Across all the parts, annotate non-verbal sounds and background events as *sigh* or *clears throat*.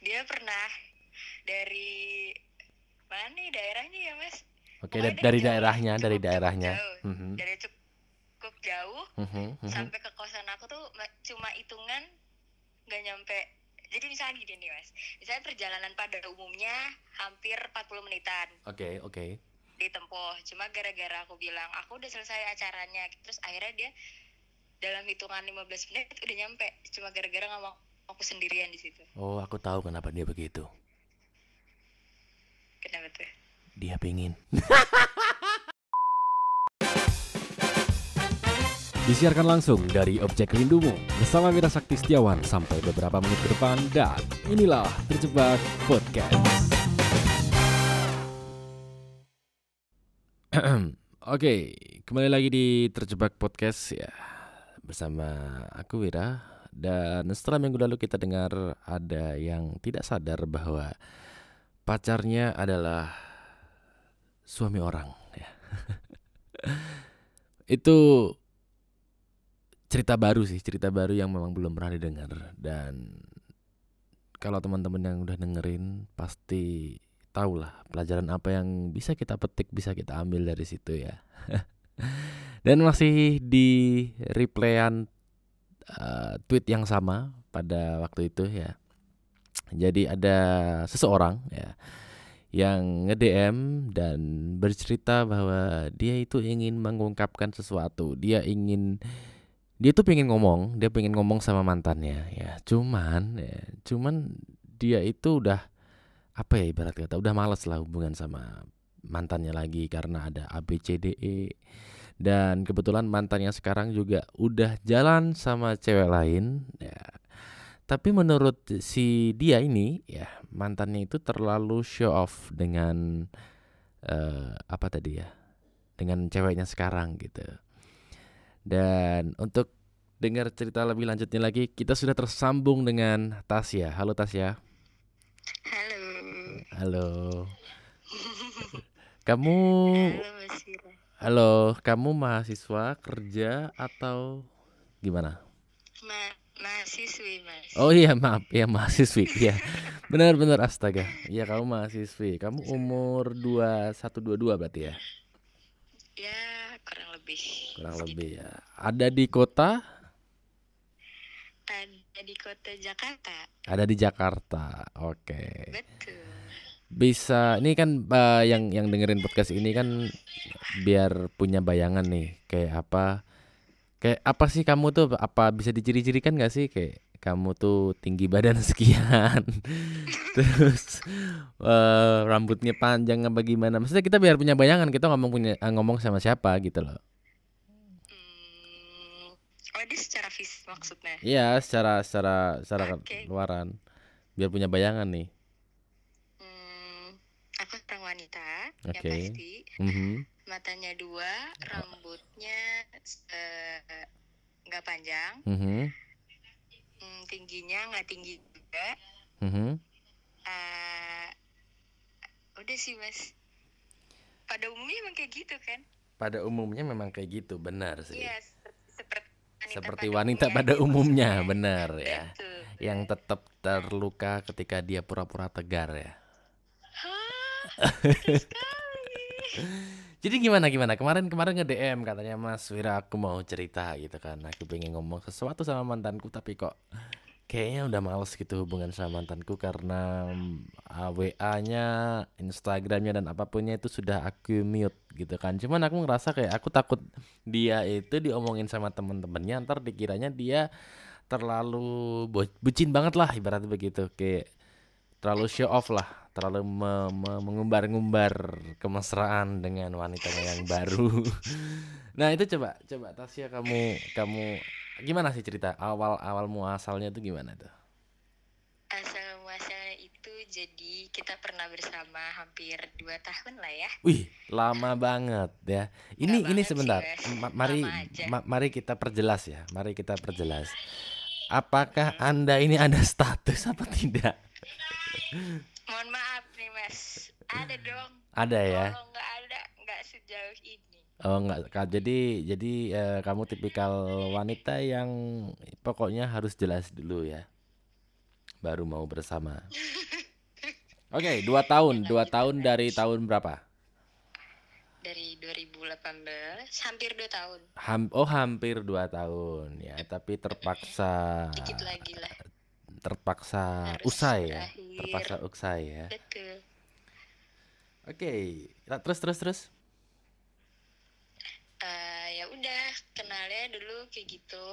dia pernah dari mana nih daerahnya ya mas Oke, da- dari jauh, daerahnya, dari cukup daerahnya. jauh. Mhm, dari cukup jauh mhm, mhm. sampai ke kosan aku tuh ma- cuma hitungan nggak nyampe jadi misalnya gini nih mas misalnya perjalanan pada umumnya hampir 40 menitan Oke, oke. ditempuh cuma gara-gara aku bilang aku udah selesai acaranya terus akhirnya dia dalam hitungan 15 menit udah nyampe cuma gara-gara ngomong aku sendirian di situ Oh, aku tahu kenapa dia begitu. kenapa tuh Dia pingin. *laughs* Disiarkan langsung dari Objek Rindumu bersama Mira Sakti Setiawan sampai beberapa menit ke depan dan inilah Terjebak Podcast. *clears throat* Oke, kembali lagi di Terjebak Podcast ya bersama aku Wira dan setelah minggu lalu kita dengar ada yang tidak sadar bahwa pacarnya adalah suami orang ya. *laughs* Itu cerita baru sih, cerita baru yang memang belum pernah didengar dan kalau teman-teman yang udah dengerin pasti tahu lah pelajaran apa yang bisa kita petik, bisa kita ambil dari situ ya. *laughs* dan masih di replayan uh, tweet yang sama pada waktu itu ya. Jadi ada seseorang ya yang nge-DM dan bercerita bahwa dia itu ingin mengungkapkan sesuatu. Dia ingin dia tuh pengen ngomong, dia pengen ngomong sama mantannya ya. Cuman ya, cuman dia itu udah apa ya ibarat kata udah males lah hubungan sama mantannya lagi karena ada ABCDE dan kebetulan mantannya sekarang juga udah jalan sama cewek lain ya. Tapi menurut si dia ini ya mantannya itu terlalu show off dengan eh, apa tadi ya dengan ceweknya sekarang gitu. Dan untuk dengar cerita lebih lanjutnya lagi kita sudah tersambung dengan Tasya. Halo Tasya. halo Halo. *laughs* Kamu halo. Halo, kamu mahasiswa kerja atau gimana? Ma mahasiswi mas. Oh iya maaf. Ya mahasiswi. Ya benar-benar astaga. Ya kamu mahasiswi. Kamu umur dua satu dua dua berarti ya? Ya kurang lebih. Kurang segitu. lebih ya. Ada di kota? Ada di kota Jakarta. Ada di Jakarta. Oke. Betul bisa ini kan eh, yang yang dengerin podcast ini kan biar punya bayangan nih kayak apa kayak apa sih kamu tuh apa bisa diciri-cirikan gak sih? Kayak kamu tuh tinggi badan *laughs* sekian *laughs* terus eh, rambutnya panjang apa gimana? Maksudnya kita biar punya bayangan kita ngomong punya eh, ngomong sama siapa gitu loh. Hmm, oh ini secara fisik maksudnya? Iya secara secara secara Oke. luaran biar punya bayangan nih aku seorang wanita Oke. yang pasti Mhm. matanya dua rambutnya eh, nggak panjang Mhm. hmm, tingginya nggak tinggi juga Mhm. Eh, udah sih mas pada umumnya emang kayak gitu kan pada umumnya memang kayak gitu benar sih iya seperti wanita seperti pada wanita umumnya pada aja umumnya benar ya Betul. yang tetap terluka ketika dia pura-pura tegar ya. Jadi gimana gimana? Kemarin kemarin nge DM katanya Mas Wira aku mau cerita gitu kan. Aku pengen ngomong sesuatu sama mantanku tapi kok kayaknya udah males gitu hubungan sama mantanku karena WA-nya Instagramnya dan apapunnya itu sudah aku mute gitu kan. Cuman aku ngerasa kayak aku takut dia itu diomongin sama temen-temennya ntar dikiranya dia terlalu bucin banget lah ibaratnya begitu. Kayak terlalu show off lah terlalu me- me- mengumbar-ngumbar kemesraan dengan wanitanya yang baru. *laughs* Nah itu coba coba Tasya kamu kamu gimana sih cerita awal awal muasalnya itu gimana tuh? Asal muasalnya itu jadi kita pernah bersama hampir dua tahun lah ya. Wih lama banget ya. Ini Nggak ini sih, sebentar. Ma- mari ma- mari kita perjelas ya mari kita perjelas. Apakah anda ini ada status apa tidak mohon maaf nih mas ada dong ada ya kalau nggak ada nggak sejauh ini Oh enggak, Kak. jadi jadi eh, kamu tipikal wanita yang pokoknya harus jelas dulu ya. baru mau bersama. *laughs* Oke, dua tahun, dua tahun dari tahun berapa? Dari 2018, hampir dua tahun. Ham, oh hampir dua tahun ya, tapi terpaksa Dikit lagi lah. Terpaksa Harus usai ya, terpaksa usai ya. Betul. Oke, nah, terus terus terus. Eh, ya udah kenalnya dulu kayak gitu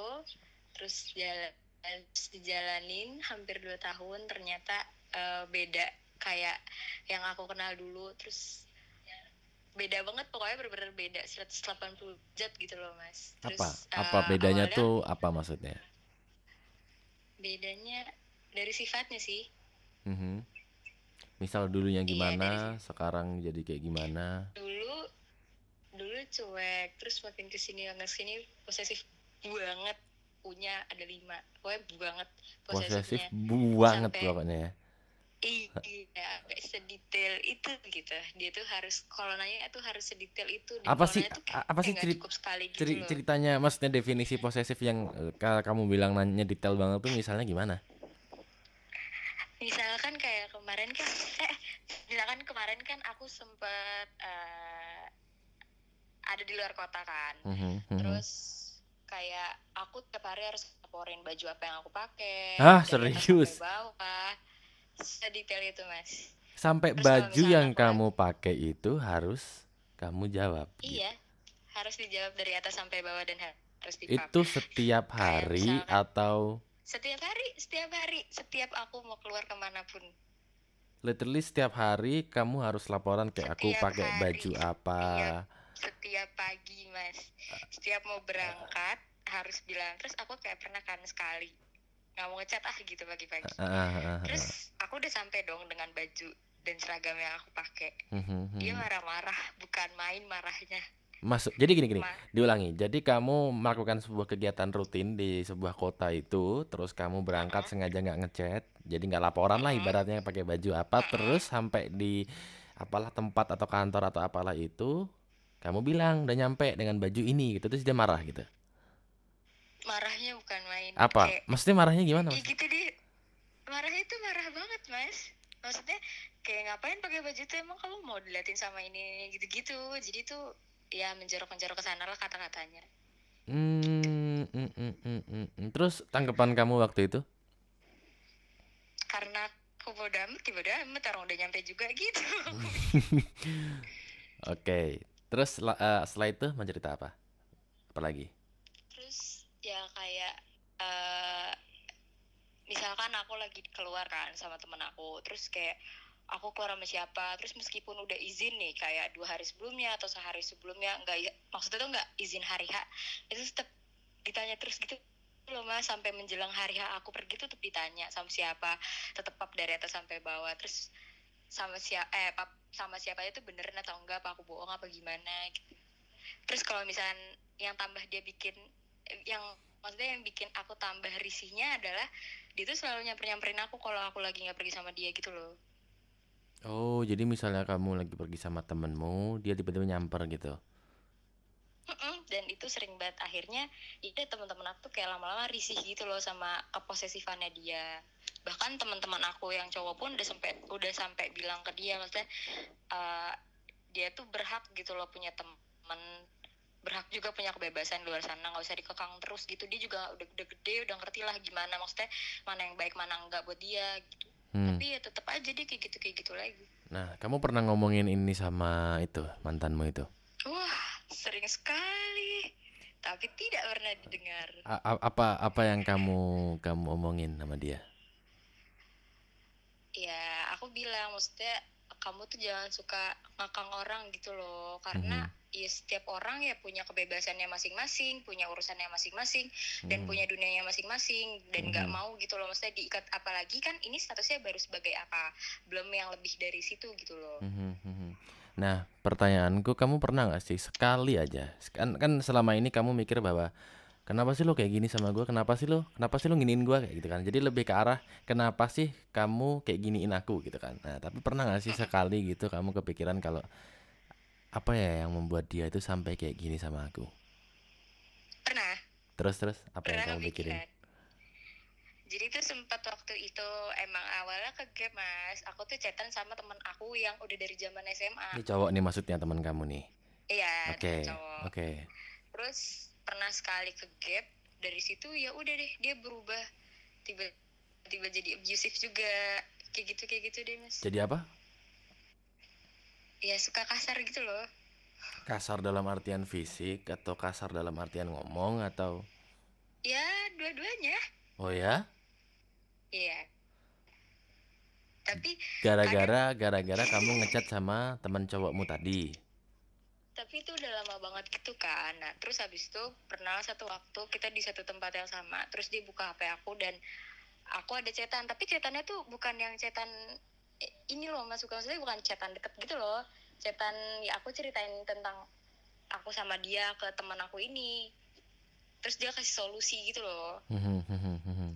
terus jalan terus dijalanin hampir dua tahun ternyata eh, beda kayak yang aku kenal dulu terus beda banget pokoknya bener-bener beda 180 derajat gitu loh mas terus Apa eh, apa bedanya awalnya tuh apa maksudnya? bedanya dari sifatnya sih Mhm. Misal dulunya Iya, gimana, sekarang jadi kayak gimana? dulu dulu cuek terus makin ke sini makin ke sini posesif banget punya ada lima pokoknya banget Posesif banget Sampai- pokoknya ya. iya sampai sedetail itu gitu dia tuh harus kalau nanya tuh harus sedetail itu dan Apa kalau sih tuh apa sih kayak nggak ceri- cukup sekali gitu ceri- loh. ceritanya maksudnya definisi posesif yang eh, ka- kamu bilang nanya detail banget tuh misalnya gimana? Misalkan kayak kemarin kan eh misalkan kemarin kan aku sempet eh, ada di luar kota kan Mhm, mhm. terus kayak aku tiap hari harus laporin baju apa yang aku pakai atas serius? bawah sedetail itu mas Sampai Terus baju yang aku kamu pakai itu harus kamu jawab. gitu. iya harus dijawab dari atas sampai bawah dan harus dipakai Itu setiap Kayak hari misalkan- atau setiap hari setiap hari. Setiap aku mau keluar ke mana pun literally setiap hari kamu harus laporan kayak aku Setiap pakai hari, baju apa. setiap setiap pagi mas. Setiap mau berangkat harus bilang terus aku kayak pernah kan sekali? Nggak mau ngechat ah gitu pagi-pagi. Ah, ah. terus aku udah sampai dong dengan baju dan seragam yang aku pakai. Mhm, dia mhm. marah-marah bukan main marahnya Masuk. Jadi gini gini, diulangi. Jadi kamu melakukan sebuah kegiatan rutin di sebuah kota itu, terus kamu berangkat Mm-mm. sengaja nggak ngechat, jadi nggak laporan lah Mm-mm. ibaratnya pakai baju apa, Mm-mm. terus sampai di apalah tempat atau kantor atau apalah itu, kamu bilang udah nyampe dengan baju ini gitu, terus dia marah gitu. marahnya bukan main Apa? kayak Maksudnya marahnya gimana? ya Mas? gitu deh marahnya itu marah banget mas maksudnya kayak ngapain pakai baju itu emang kamu mau diliatin sama ini gitu-gitu jadi tuh ya menjorok-menjorok ke sana lah kata-katanya Hmm, mm, mm, mm, mm. Terus tanggapan kamu waktu itu? karena aku bodo amat ya bodo amat orang udah nyampe juga gitu *laughs* Oke. Terus la- eh, setelah itu mau cerita apa? Apa lagi? terus ya kayak eh misalkan aku lagi keluar kan sama temen aku terus kayak aku keluar sama siapa. Terus meskipun udah izin nih kayak dua hari sebelumnya atau sehari sebelumnya nggak ya maksudnya tuh nggak izin hari H itu tetap ditanya terus gitu loh mas. Sampai menjelang hari H aku pergi tuh tetap ditanya sama siapa. Tetap pap dari atas sampai bawah. Terus sama siapa eh pap sama siapa itu beneran atau enggak apa aku bohong apa gimana gitu. Terus kalau misalnya yang tambah dia bikin yang maksudnya yang bikin aku tambah risihnya adalah dia tuh selalu nyamper nyamperin aku kalau aku lagi nggak pergi sama dia gitu loh Oh, jadi misalnya kamu lagi pergi sama temenmu, dia tiba-tiba nyamper gitu. Mm-mm, dan itu sering banget. Akhirnya itu teman-teman aku tuh kayak lama-lama risih gitu loh sama keposesifannya dia. Bahkan teman-teman aku yang cowok pun udah sampai udah sampai bilang ke dia maksudnya eh, dia tuh berhak gitu loh punya teman berhak juga punya kebebasan di luar sana nggak usah dikekang terus gitu. Dia juga udah udah gede udah ngerti lah gimana maksudnya mana yang baik mana enggak buat dia gitu Hmm. tapi ya tetap aja dia kayak gitu kayak gitu lagi Nah, kamu pernah ngomongin ini sama itu, mantanmu itu? wah sering sekali tapi tidak pernah didengar A- a- apa apa yang kamu kamu omongin sama dia? ya aku bilang maksudnya kamu tuh jangan suka ngakang orang gitu loh karena ya setiap orang ya punya kebebasannya masing-masing punya urusannya masing-masing dan Hmm. punya dunianya masing-masing dan nggak Mhm. mau gitu loh maksudnya diikat apalagi kan ini statusnya baru sebagai apa belum yang lebih dari situ gitu loh Mhm, mhm. Nah, pertanyaanku, kamu pernah nggak sih sekali aja? Kan kan selama ini kamu mikir bahwa kenapa sih lo kayak gini sama gue? Kenapa sih lo? Kenapa sih lo giniin gue kayak gitu kan? Jadi lebih ke arah kenapa sih kamu kayak giniin aku gitu kan? Nah, tapi pernah nggak sih sekali gitu kamu kepikiran kalau apa ya yang membuat dia itu sampai kayak gini sama aku? pernah Terus terus apa yang pernah kamu pikirin? jadi tuh sempat waktu itu emang awalnya ke gap mas aku tuh chatan sama temen aku yang udah dari zaman SMA Ini cowok nih maksudnya teman kamu nih. iya Oke, cowok oke. terus pernah sekali ke gap dari situ ya udah deh dia berubah tiba tiba jadi abusive juga kayak gitu kayak gitu deh mas Jadi apa? Ya suka kasar gitu loh. Kasar dalam artian fisik atau kasar dalam artian ngomong atau? Ya dua-duanya. Oh ya? iya. Tapi Gara-gara gara-gara kamu ngechat sama teman cowokmu tadi. tapi itu udah lama banget gitu kan. Nah terus habis itu pernah satu waktu kita di satu tempat yang sama. Terus dia buka hp aku dan aku ada chatan tapi chatannya tuh bukan yang chatan eh, ini loh mas bukan maksudnya bukan chatan deket gitu loh chatan ya aku ceritain tentang aku sama dia ke teman aku ini terus dia kasih solusi gitu loh Mhm, mhm, mhm.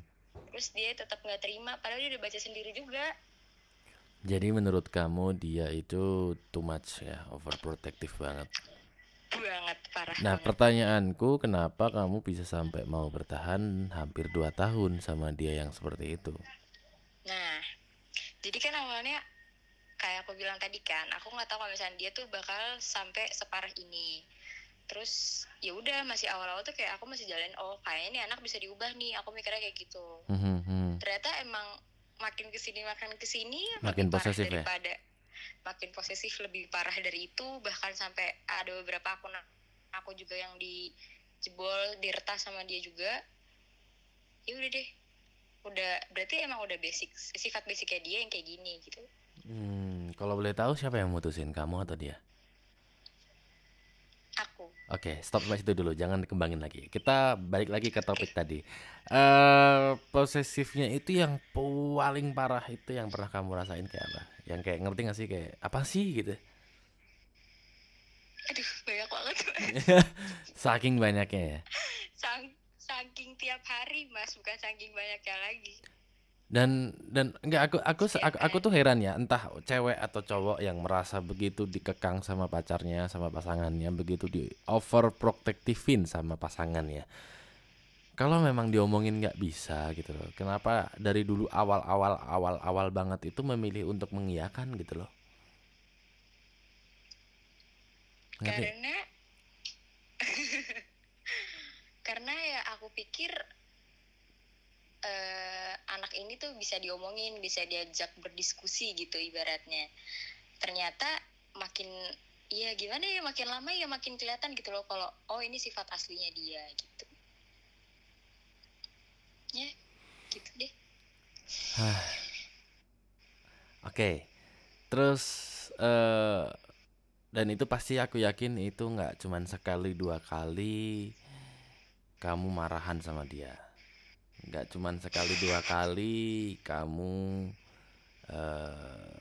terus dia tetap nggak terima padahal dia udah baca sendiri juga Jadi menurut kamu dia itu too much ya, overprotective banget. banget parah Nah, banget. pertanyaanku kenapa kamu bisa sampai mau bertahan hampir 2 tahun sama dia yang seperti itu? Nah, jadi kan awalnya kayak aku bilang tadi kan, aku nggak tahu kalau misalnya dia tuh bakal sampai separah ini. Terus ya udah masih awal-awal tuh kayak aku masih jalan, oh kayaknya nih anak bisa diubah nih, aku mikirnya kayak gitu. Mhm, mhm. Ternyata emang makin ke sini makin ke sini Makin posesif ya? daripada makin posesif lebih parah dari itu bahkan sampai ada beberapa akun aku juga yang dijebol diretas sama dia juga ya udah deh udah berarti emang udah basic sifat basicnya dia yang kayak gini gitu Hmm, kalau boleh tahu siapa yang mutusin kamu atau dia? aku Oke, stop sampai situ dulu, jangan dikembangin lagi. Kita balik lagi ke topik tadi. Eh, posesifnya itu yang paling parah itu yang pernah kamu rasain kayak apa? Yang kayak ngerti gak sih kayak apa sih gitu? aduh banyak banget *laughs* Saking banyaknya ya. Sang, saking tiap hari mas bukan saking banyaknya lagi Dan dan enggak aku aku aku, aku tuh heran ya, entah cewek atau cowok yang merasa begitu dikekang sama pacarnya, sama pasangannya, begitu di overprotectivein sama pasangannya. Kalau memang diomongin nggak bisa gitu loh. Kenapa dari dulu awal-awal awal-awal banget itu memilih untuk mengiyakan gitu loh. Ngerti? karena *laughs* karena ya pikir eh, anak ini tuh bisa diomongin bisa diajak berdiskusi gitu ibaratnya. Ternyata makin ya gimana ya makin lama ya makin kelihatan gitu loh kalau oh ini sifat aslinya dia gitu. Ya gitu deh. Oke. Terus eh dan itu pasti aku yakin itu nggak cuman sekali dua kali kamu marahan sama dia. Nggak cuman sekali dua kali kamu eh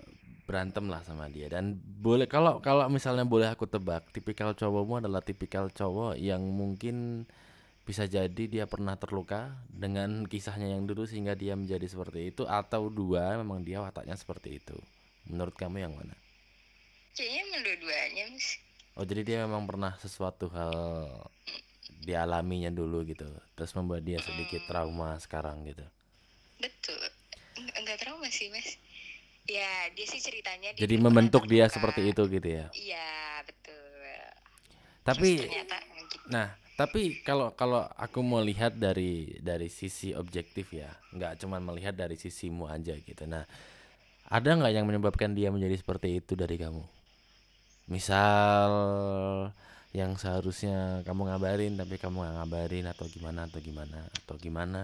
berantem lah sama dia. Dan boleh kalau kalau misalnya boleh aku tebak tipikal cowokmu adalah tipikal cowok yang mungkin bisa jadi dia pernah terluka dengan kisahnya yang dulu sehingga dia menjadi seperti itu atau dua memang dia wataknya seperti itu. Menurut kamu yang mana? Kayaknya dua-duanya mas oh jadi dia memang pernah sesuatu hal dialaminya dulu gitu terus membuat dia sedikit trauma sekarang gitu betul Eng- enggak trauma sih mas ya dia sih ceritanya jadi membentuk dia terluka. seperti itu gitu ya iya betul tapi Terus ternyata gitu. Nah, tapi kalau kalau aku mau lihat dari dari sisi objektif ya, nggak cuma melihat dari sisimu aja gitu. Nah, ada nggak yang menyebabkan dia menjadi seperti itu dari kamu? Misal yang seharusnya kamu ngabarin tapi kamu nggak ngabarin atau gimana atau gimana atau gimana?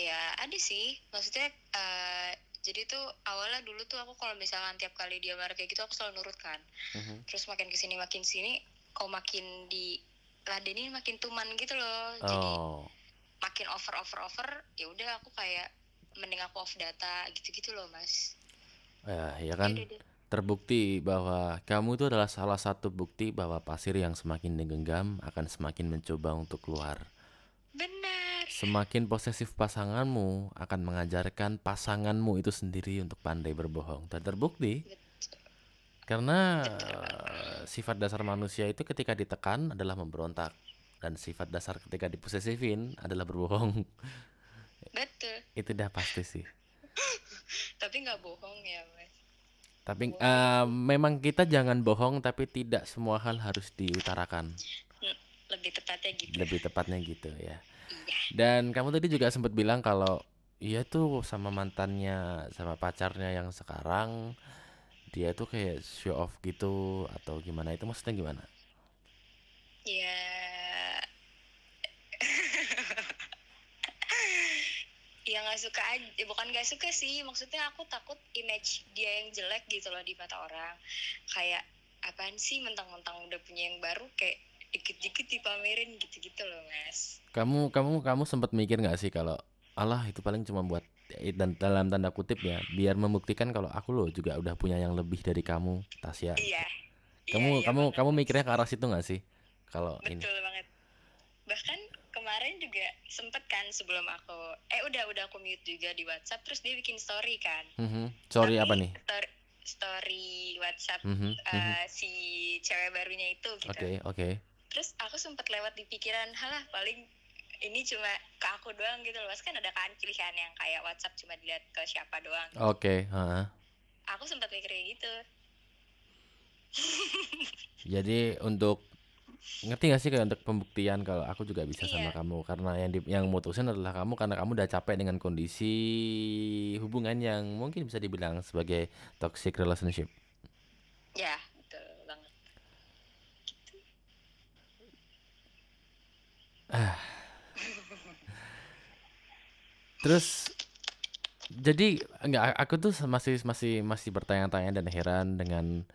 Iya, ada sih. Maksudnya eh, jadi tuh awalnya dulu tuh aku kalau misalkan tiap kali dia marah kayak gitu aku selalu nurut kan. Mhm. Terus makin ke sini makin sini, kok makin di ladenin makin tuman gitu loh. Jadi Oh, makin over over over, ya udah aku kayak mending aku off data gitu-gitu loh mas. ya, ya Ya kan deh. Terbukti bahwa kamu itu adalah salah satu bukti bahwa pasir yang semakin digenggam akan semakin mencoba untuk keluar. Benar. Semakin posesif pasanganmu akan mengajarkan pasanganmu itu sendiri untuk pandai berbohong. Dan terbukti Betul. karena eh, sifat dasar manusia itu ketika ditekan adalah memberontak dan sifat dasar ketika diposesifin adalah berbohong. betul itu udah pasti sih *laughs* tapi nggak bohong ya mas tapi eh, memang kita jangan bohong tapi tidak semua hal harus diutarakan. Lebih tepatnya gitu. Lebih tepatnya gitu ya. Iya. Dan kamu tadi juga sempat bilang kalau iya tuh sama mantannya sama pacarnya yang sekarang dia tuh kayak show off gitu atau gimana? Itu maksudnya gimana? Ya ya nggak suka aja eh, bukan nggak suka sih maksudnya aku takut image dia yang jelek gitu loh di mata orang. Kayak apaan sih mentang-mentang udah punya yang baru kayak dikit-dikit dipamerin gitu-gitu loh mas. Kamu kamu kamu sempat mikir nggak sih kalau Allah itu paling cuma buat dan dalam tanda kutip ya biar membuktikan kalau aku loh juga udah punya yang lebih dari kamu Tasya. Iya. Kamu iya, iya kamu banget. kamu mikirnya ke arah situ nggak sih? Kalau ini. Betul banget. Bahkan kemarin juga sempet kan sebelum aku eh udah udah aku mute juga di WhatsApp terus dia bikin story kan. Mhm. sorry Tapi apa nih? story, story WhatsApp Mhm, mhm. eh, si cewek barunya itu gitu. Oke oke. Terus aku sempet lewat di pikiran halah paling ini cuma ke aku doang gitu loh. Mas kan ada kan pilihan yang kayak WhatsApp cuma dilihat ke siapa doang. Oke heeh. aku sempat mikir gitu. *laughs* Jadi untuk ngerti gak sih kayak untuk pembuktian kalau aku juga bisa sama Iya. kamu karena yang di, yang mutusin adalah kamu karena kamu udah capek dengan kondisi hubungan yang mungkin bisa dibilang sebagai toxic relationship. ya betul banget Terus jadi enggak aku tuh masih masih masih bertanya-tanya dan heran dengan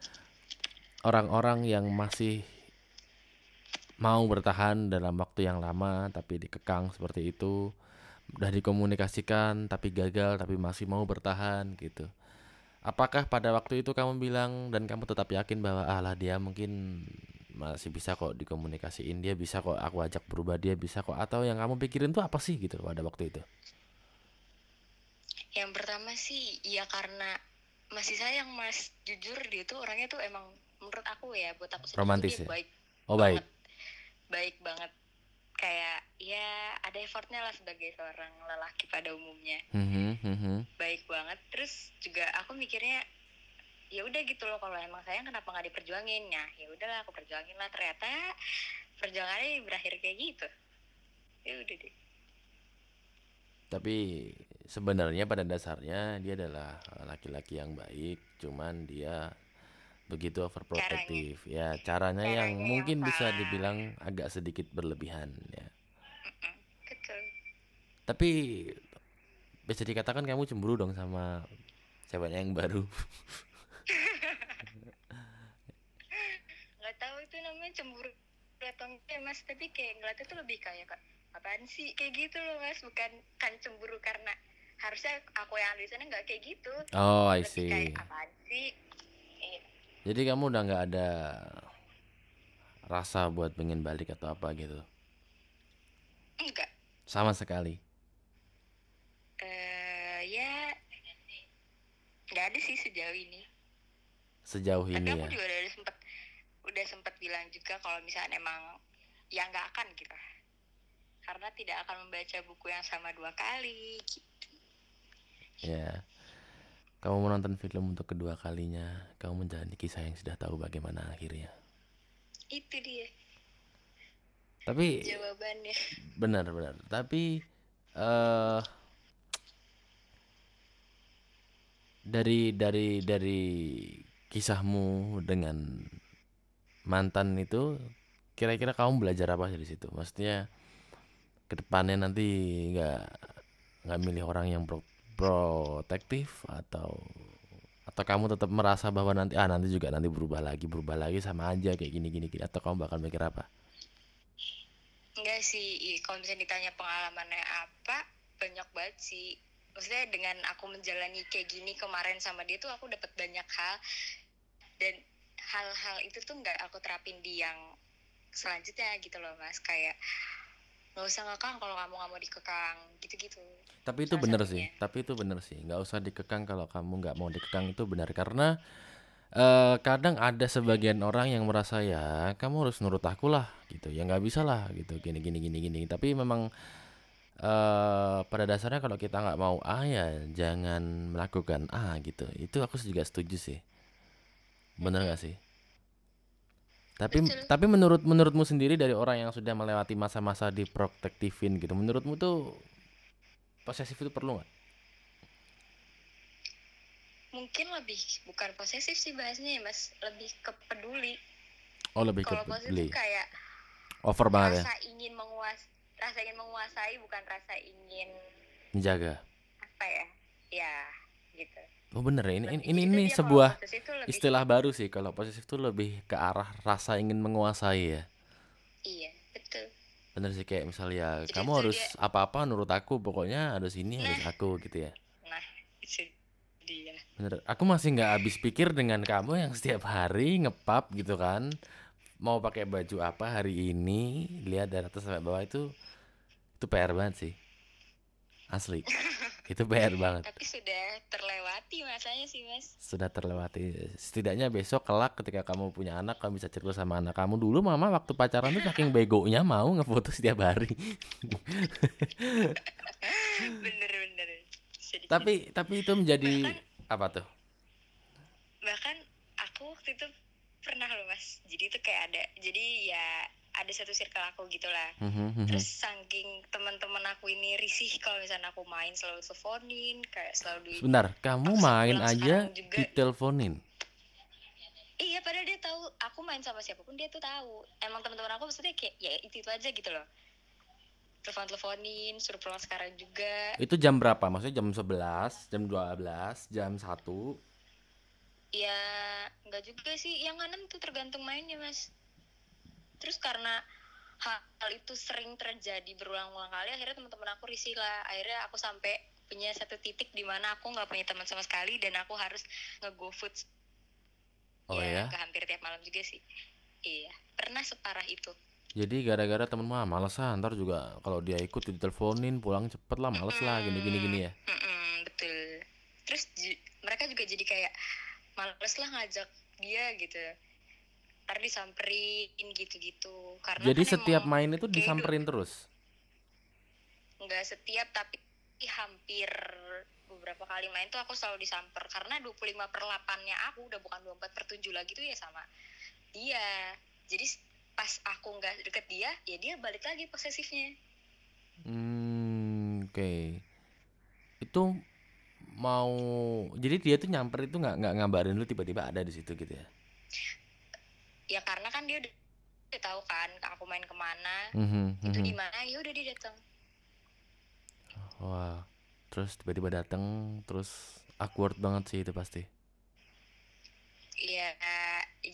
orang-orang yang masih mau bertahan dalam waktu yang lama tapi dikekang seperti itu. Udah dikomunikasikan tapi gagal tapi masih mau bertahan gitu. Apakah pada waktu itu kamu bilang dan kamu tetap yakin bahwa alah dia mungkin masih bisa kok dikomunikasiin dia bisa kok aku ajak berubah dia bisa kok atau yang kamu pikirin tuh apa sih gitu pada waktu itu? Yang pertama sih ya karena masih sayang mas. Jujur dia tuh orangnya tuh emang menurut aku ya buat aku Romantis ya? baik oh baik. banget baik banget. Kayak ya ada effortnya lah sebagai seorang lelaki pada umumnya. Mhm, mhm. baik banget. Terus juga aku mikirnya ya udah gitu loh kalau emang sayang kenapa nggak diperjuangin? Ya ya udahlah aku perjuangin lah. Ternyata perjuangannya berakhir kayak gitu. Ya udah deh. Tapi sebenarnya pada dasarnya dia adalah laki-laki yang baik, cuman dia begitu overprotective. Ya, caranya yang Caranya yang mungkin bisa dibilang agak sedikit berlebihan ya. Mm-mm, betul Tapi bisa dikatakan kamu cemburu dong sama ceweknya yang baru. nggak tahu itu namanya cemburu atau enggak ya mas tapi kayak ngeliatnya tuh lebih kayak kak apaan sih kayak gitu loh mas bukan kan cemburu karena harusnya aku yang di sana nggak kayak gitu Oh, I lebih see. kayak apaan sih. Jadi kamu udah nggak ada rasa buat pengen balik atau apa gitu. enggak Sama sekali. eh ya nggak ada sih sejauh ini Sejauh tapi ini aku ya. juga udah sempet udah sempet bilang juga kalau misalnya emang ya nggak akan gitu karena tidak akan membaca buku yang sama dua kali gitu. Ya. Kamu menonton film untuk kedua kalinya, kamu menjalani kisah yang sudah tahu bagaimana akhirnya. itu dia Tapi jawabannya benar-benar, tapi eh dari dari dari kisahmu dengan mantan itu kira-kira kamu belajar apa dari situ? Maksudnya ke depannya nanti nggak nggak milih orang yang pro protektif atau atau kamu tetap merasa bahwa nanti ah nanti juga nanti berubah lagi berubah lagi sama aja kayak gini gini gini. Atau kamu bakal mikir apa? enggak sih. Kalau misalnya ditanya pengalamannya apa banyak banget sih. Maksudnya dengan aku menjalani kayak gini kemarin sama dia tuh aku dapat banyak hal. Dan hal-hal itu tuh nggak aku terapin di yang selanjutnya gitu loh mas. Kayak nggak usah ngekang kalau kamu nggak mau dikekang gitu-gitu Tapi itu Salah bener satunya. sih, tapi itu bener sih, nggak usah dikekang kalau kamu nggak mau dikekang itu benar karena eh kadang ada sebagian orang yang merasa ya kamu harus nurut aku lah gitu, ya nggak bisa lah gitu, gini gini gini gini. Tapi memang eh pada dasarnya kalau kita nggak mau A ya jangan melakukan A gitu. Itu aku juga setuju sih. Bener gak sih? Tapi Betul. tapi menurut menurutmu sendiri dari orang yang sudah melewati masa-masa diprotektifin gitu, menurutmu tuh posesif itu perlu nggak? Mungkin lebih bukan posesif sih bahasnya ya mas, lebih ke peduli. Oh lebih ke Kalau posesif beli. tuh kayak Over banget ya, rasa ingin menguas, rasa ingin menguasai bukan rasa ingin menjaga. apa ya, ya gitu. Oh bener ya, ini ini Lebih ini, itu ini sebuah istilah baru sih. Kalau posesif tuh lebih ke arah rasa ingin menguasai ya. iya. Bener sih kayak misalnya Jadi kamu harus dia- apa-apa nurut aku, pokoknya harus ini harus Nah. aku gitu ya. Nah itu dia. Bener, aku masih nggak habis pikir dengan kamu yang setiap hari ngepap gitu kan. Mau pakai baju apa hari ini, lihat dari atas sampai bawah itu itu PR banget sih. Asli. *laughs* Itu PR banget. Tapi sudah terlewati masanya sih mas. Sudah terlewati. Setidaknya besok kelak ketika kamu punya anak, kamu bisa cerita sama anak kamu dulu mama waktu pacaran tuh saking begonya mau ngefoto setiap hari. *laughs* Bener-bener. Sedikit. tapi tapi itu menjadi Bahkan- apa tuh? bahkan aku waktu itu pernah loh mas jadi itu kayak ada jadi ya ada satu circle aku gitulah Mhm, mhm. terus saking teman-teman aku ini risih kalau misalnya aku main selalu teleponin kayak selalu di Sebentar, kamu main aja juga. diteleponin. iya padahal dia tahu aku main sama siapa pun dia tuh tahu emang teman-teman aku maksudnya kayak ya itu itu aja gitu loh telepon teleponin suruh pulang sekarang juga Itu jam berapa? Maksudnya jam 11, jam 12, jam 1. Ya nggak juga sih. Yang enam tuh tergantung mainnya mas. Terus karena hal, hal itu sering terjadi berulang-ulang kali akhirnya teman-teman aku risih lah. Akhirnya aku sampai punya satu titik di mana aku nggak punya teman sama sekali dan aku harus nge-go food. Oh ya. nggak hampir tiap malam juga sih. Iya pernah separah itu. Jadi gara-gara temen mah males ah, ntar juga kalau dia ikut diteleponin pulang cepet lah, males lah gini gini gini ya. Mm-mm, betul. Terus mereka juga jadi kayak males lah ngajak dia gitu. Ntar disamperin gitu-gitu. Karena Jadi kan setiap main itu disamperin terus. nggak setiap tapi hampir beberapa kali main tuh aku selalu disamper. Karena 25 per 8-nya aku udah bukan 24 per 7 lagi tuh ya sama dia. Jadi pas aku nggak deket dia ya dia balik lagi posesifnya. Hmm, oke. Itu mau jadi dia tuh nyamper itu nggak nggak ngabarin lu tiba-tiba ada di situ gitu ya. ya karena kan dia udah, udah tahu kan aku main ke mana Mhm, itu mhm. di mana ya udah dia datang Wah, terus tiba-tiba datang, terus awkward banget sih itu pasti. Iya,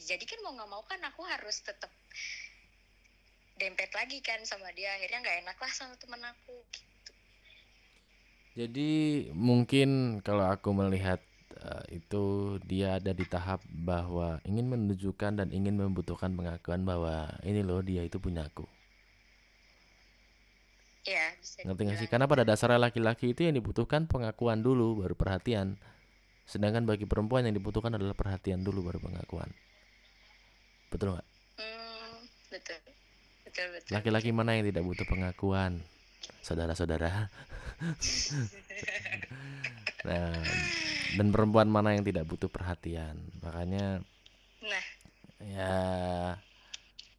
jadi kan mau nggak mau kan aku harus tetap dempet lagi kan sama dia. Akhirnya nggak enak lah sama temen aku. Jadi mungkin kalau aku melihat eh, itu dia ada di tahap bahwa ingin menunjukkan dan ingin membutuhkan pengakuan bahwa ini loh dia itu punya aku. Ya, bisa Ngerti gak sih? Karena pada gitu. dasarnya laki-laki itu yang dibutuhkan pengakuan dulu baru perhatian. Sedangkan bagi perempuan yang dibutuhkan adalah perhatian dulu baru pengakuan. Betul nggak? Hmm, betul, betul, betul. Laki-laki mana yang tidak butuh pengakuan? Saudara-saudara. Nah, dan perempuan mana yang tidak butuh perhatian? Makanya Nah, ya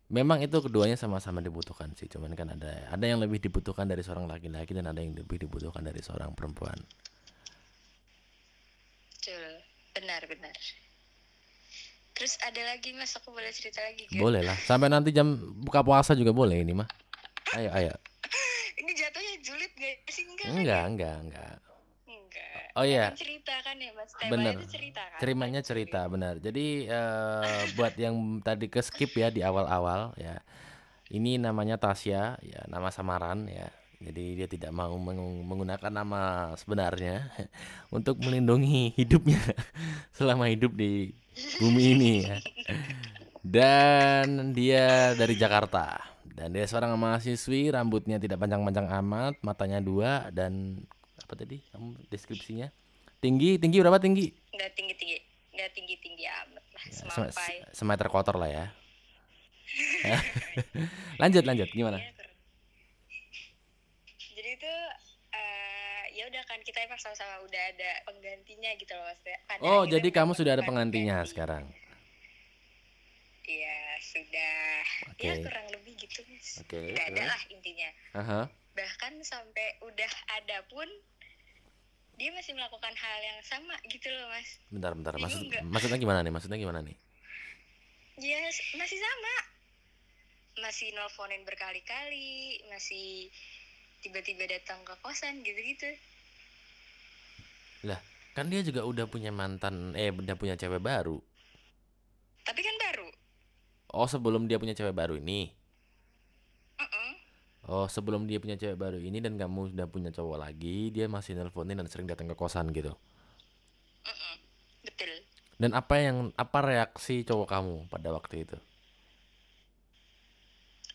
memang itu keduanya sama-sama dibutuhkan sih. Cuman kan ada ada yang lebih dibutuhkan dari seorang laki-laki dan ada yang lebih dibutuhkan dari seorang perempuan. betul, benar, benar. Terus ada lagi mas, aku boleh cerita lagi kan? Boleh lah. Sampai nanti jam buka puasa juga boleh ini mah. Ayo, ayo. Ini jatuhnya julid gak sih? Enggak, kan Enggak, ya? enggak, enggak. Enggak. Oh iya. Kan cerita kan ya mas, temanya Bener. itu cerita kan? Cerimanya bukan cerita benar. Jadi eh, buat yang tadi ke skip ya di awal-awal ya. Ini namanya Tasya, ya nama samaran ya. Jadi dia tidak mau menggunakan nama sebenarnya *laughs* untuk melindungi hidupnya *laughs* selama hidup di bumi ini ya. Dan dia dari Jakarta. Dan dia seorang mahasiswi, rambutnya tidak panjang-panjang amat, matanya dua dan apa tadi? Kamu deskripsinya? Tinggi, tinggi berapa tinggi? Nggak tinggi-tinggi, nggak tinggi-tinggi amat lah, Ya, semampai. semeter kotor lah ya. *laughs* *laughs* lanjut lanjut gimana? Iya. Jadi itu kita emang sama-sama udah ada penggantinya gitu loh maksudnya pada Oh, jadi kamu sudah ada penggantinya pengganti. sekarang. Iya sudah Oke. ya kurang lebih gitu mas Oke. udah ada lah intinya Aha. bahkan sampai udah ada pun dia masih melakukan hal yang sama gitu loh mas Bentar, bentar. Maksud, maksudnya gimana nih? Maksudnya gimana nih? ya s- masih sama masih nelfonin berkali-kali masih tiba-tiba datang ke kosan gitu-gitu Kan dia juga udah punya mantan, eh udah punya cewek baru. tapi kan baru Oh, sebelum dia punya cewek baru ini. Mm-mm. Oh, sebelum dia punya cewek baru ini dan kamu sudah punya cowok lagi, dia masih nelponin dan sering datang ke kosan gitu. Mm-mm. betul Dan apa yang apa reaksi cowok kamu pada waktu itu?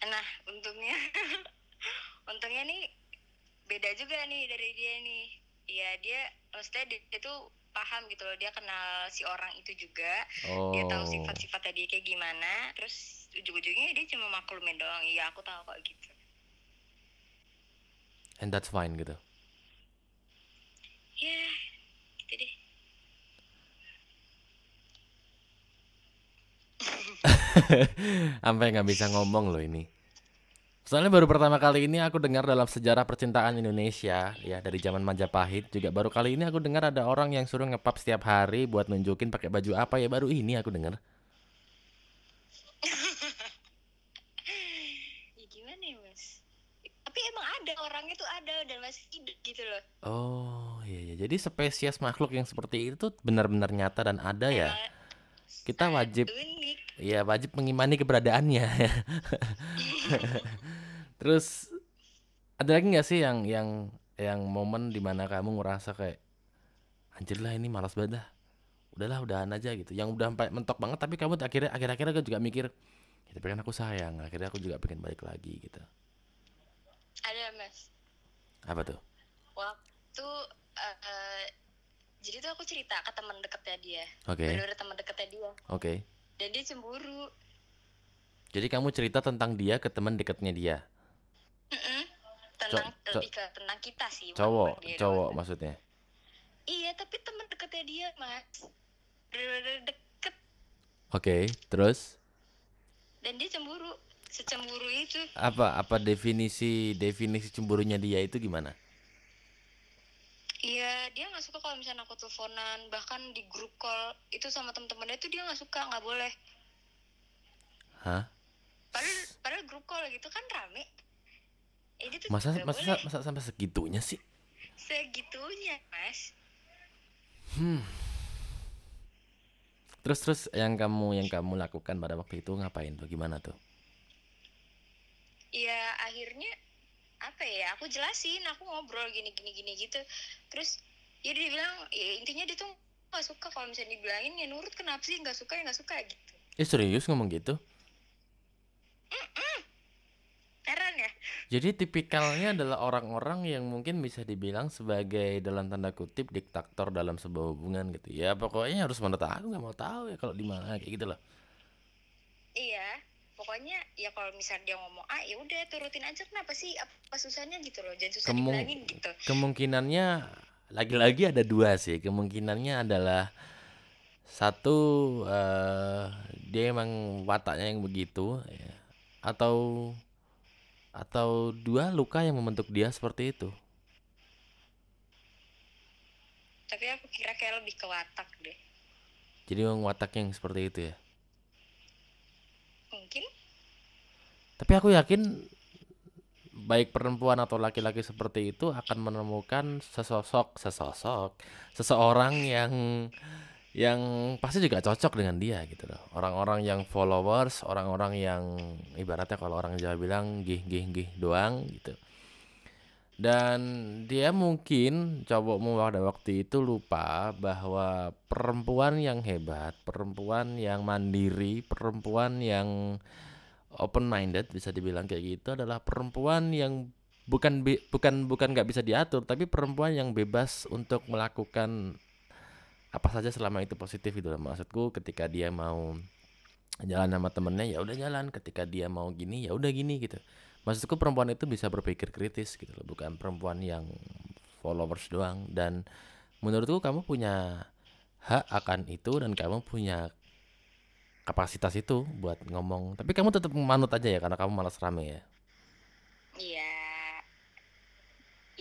nah untungnya *laughs* untungnya nih beda juga nih dari dia nih ya dia maksudnya dia, dia tuh paham gitu loh dia kenal si orang itu juga Oh. dia tahu sifat-sifatnya dia kayak gimana terus ujung-ujungnya dia cuma maklumin doang iya aku tahu kok gitu And that's fine gitu. ya gitu deh *laughs* Sampai nggak bisa ngomong loh ini. Soalnya baru pertama kali ini aku dengar dalam sejarah percintaan Indonesia ya dari zaman Majapahit. Juga baru kali ini aku dengar ada orang yang suruh ngepap setiap hari buat nunjukin pakai baju apa. Ya baru ini aku dengar. *laughs* ya gimana ya mas? Tapi emang ada orang itu ada dan masih hidup gitu loh. Oh iya ya jadi spesies makhluk yang seperti itu benar-benar nyata dan ada ya. Emang Kita wajib unik. Ya wajib mengimani keberadaannya. *laughs* Terus ada lagi nggak sih yang yang yang momen di mana kamu ngerasa kayak anjir lah ini malas banget dah. Udahlah udahan aja gitu. Yang udah sampai mentok banget tapi kamu akhirnya akhir-akhirnya juga mikir ya, tapi kan aku sayang. Akhirnya aku juga pengen balik lagi gitu. ada mas Apa tuh? waktu eh, eh, jadi tuh aku cerita ke teman deketnya dia Oke. bener teman deketnya dia Oke. dan dia cemburu Jadi kamu cerita tentang dia ke teman dekatnya dia. Mm-mm. tentang co- lebih ke tentang kita sih Cowok, cowok doang. maksudnya. iya tapi teman deketnya dia mas deket Oke, terus dan dia cemburu secemburu itu apa apa definisi definisi cemburunya dia itu gimana? Iya, dia nggak suka kalau misalnya aku teleponan, bahkan di grup call itu sama temen-temennya itu dia nggak suka, nggak boleh. Hah? Padahal, padahal grup call gitu kan rame. Eh, dia tuh Masa masa boleh. masa sampai segitunya sih? segitunya, mas. Hmm. Terus terus yang kamu yang kamu lakukan pada waktu itu ngapain tuh? Gimana tuh? Ya akhirnya apa ya? Aku jelasin, aku ngobrol gini gini gini gitu. Terus ya dia bilang, ya intinya dia tuh nggak suka kalau misalnya dibilangin ya nurut kenapa sih nggak suka ya nggak suka gitu. Eh serius ngomong gitu? Heran ya? Jadi tipikalnya adalah orang-orang yang mungkin bisa dibilang sebagai dalam tanda kutip diktator dalam sebuah hubungan gitu. Ya pokoknya harus mana tahu nggak mau tahu ya kalau di mana kayak gitu loh. Iya, pokoknya ya kalau misalnya dia ngomong A ya udah turutin aja kenapa sih apa susahnya gitu loh jangan susah Kemung- dibilangin gitu. Kemungkinannya lagi-lagi ada dua sih. Kemungkinannya adalah satu eh, dia emang wataknya yang begitu ya. atau atau dua luka yang membentuk dia seperti itu. Tapi aku kira kayak lebih ke watak deh. Jadi memang watak yang seperti itu ya. Mungkin Tapi aku yakin baik perempuan atau laki-laki seperti itu akan menemukan sesosok sesosok seseorang yang yang pasti juga cocok dengan dia gitu loh. Orang-orang yang followers, orang-orang yang ibaratnya kalau orang Jawa bilang gih gih gih doang gitu. Dan dia mungkin cowokmu pada waktu itu lupa bahwa perempuan yang hebat, perempuan yang mandiri, perempuan yang open minded bisa dibilang kayak gitu adalah perempuan yang bukan bukan bukan nggak bisa diatur tapi perempuan yang bebas untuk melakukan apa saja selama itu positif gitu loh maksudku ketika dia mau jalan sama temennya ya udah jalan. Ketika dia mau gini ya udah gini gitu. Maksudku perempuan itu bisa berpikir kritis gitu loh. Bukan perempuan yang followers doang. Dan menurutku kamu punya hak akan itu dan kamu punya kapasitas itu buat ngomong. Tapi kamu tetap manut aja ya karena kamu malas rame ya. Iya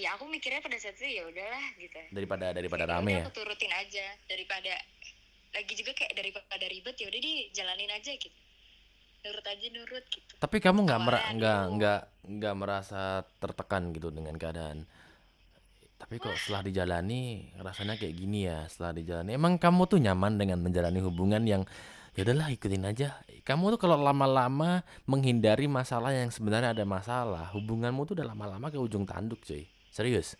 ya aku mikirnya pada saat itu ya udahlah gitu. Daripada daripada Ya rame ya? aku turutin aja. Daripada lagi juga kayak daripada ribet ya udah dijalanin aja gitu. Nurut aja nurut gitu. Tapi kamu nggak Awalnya nggak aduh. nggak nggak merasa tertekan gitu dengan keadaan. Tapi kok setelah dijalani rasanya kayak gini ya setelah dijalani. Emang kamu tuh nyaman dengan menjalani hubungan yang ya udahlah ikutin aja. Kamu tuh kalau lama-lama menghindari masalah yang sebenarnya ada masalah hubunganmu tuh udah lama-lama ke ujung tanduk cuy serius.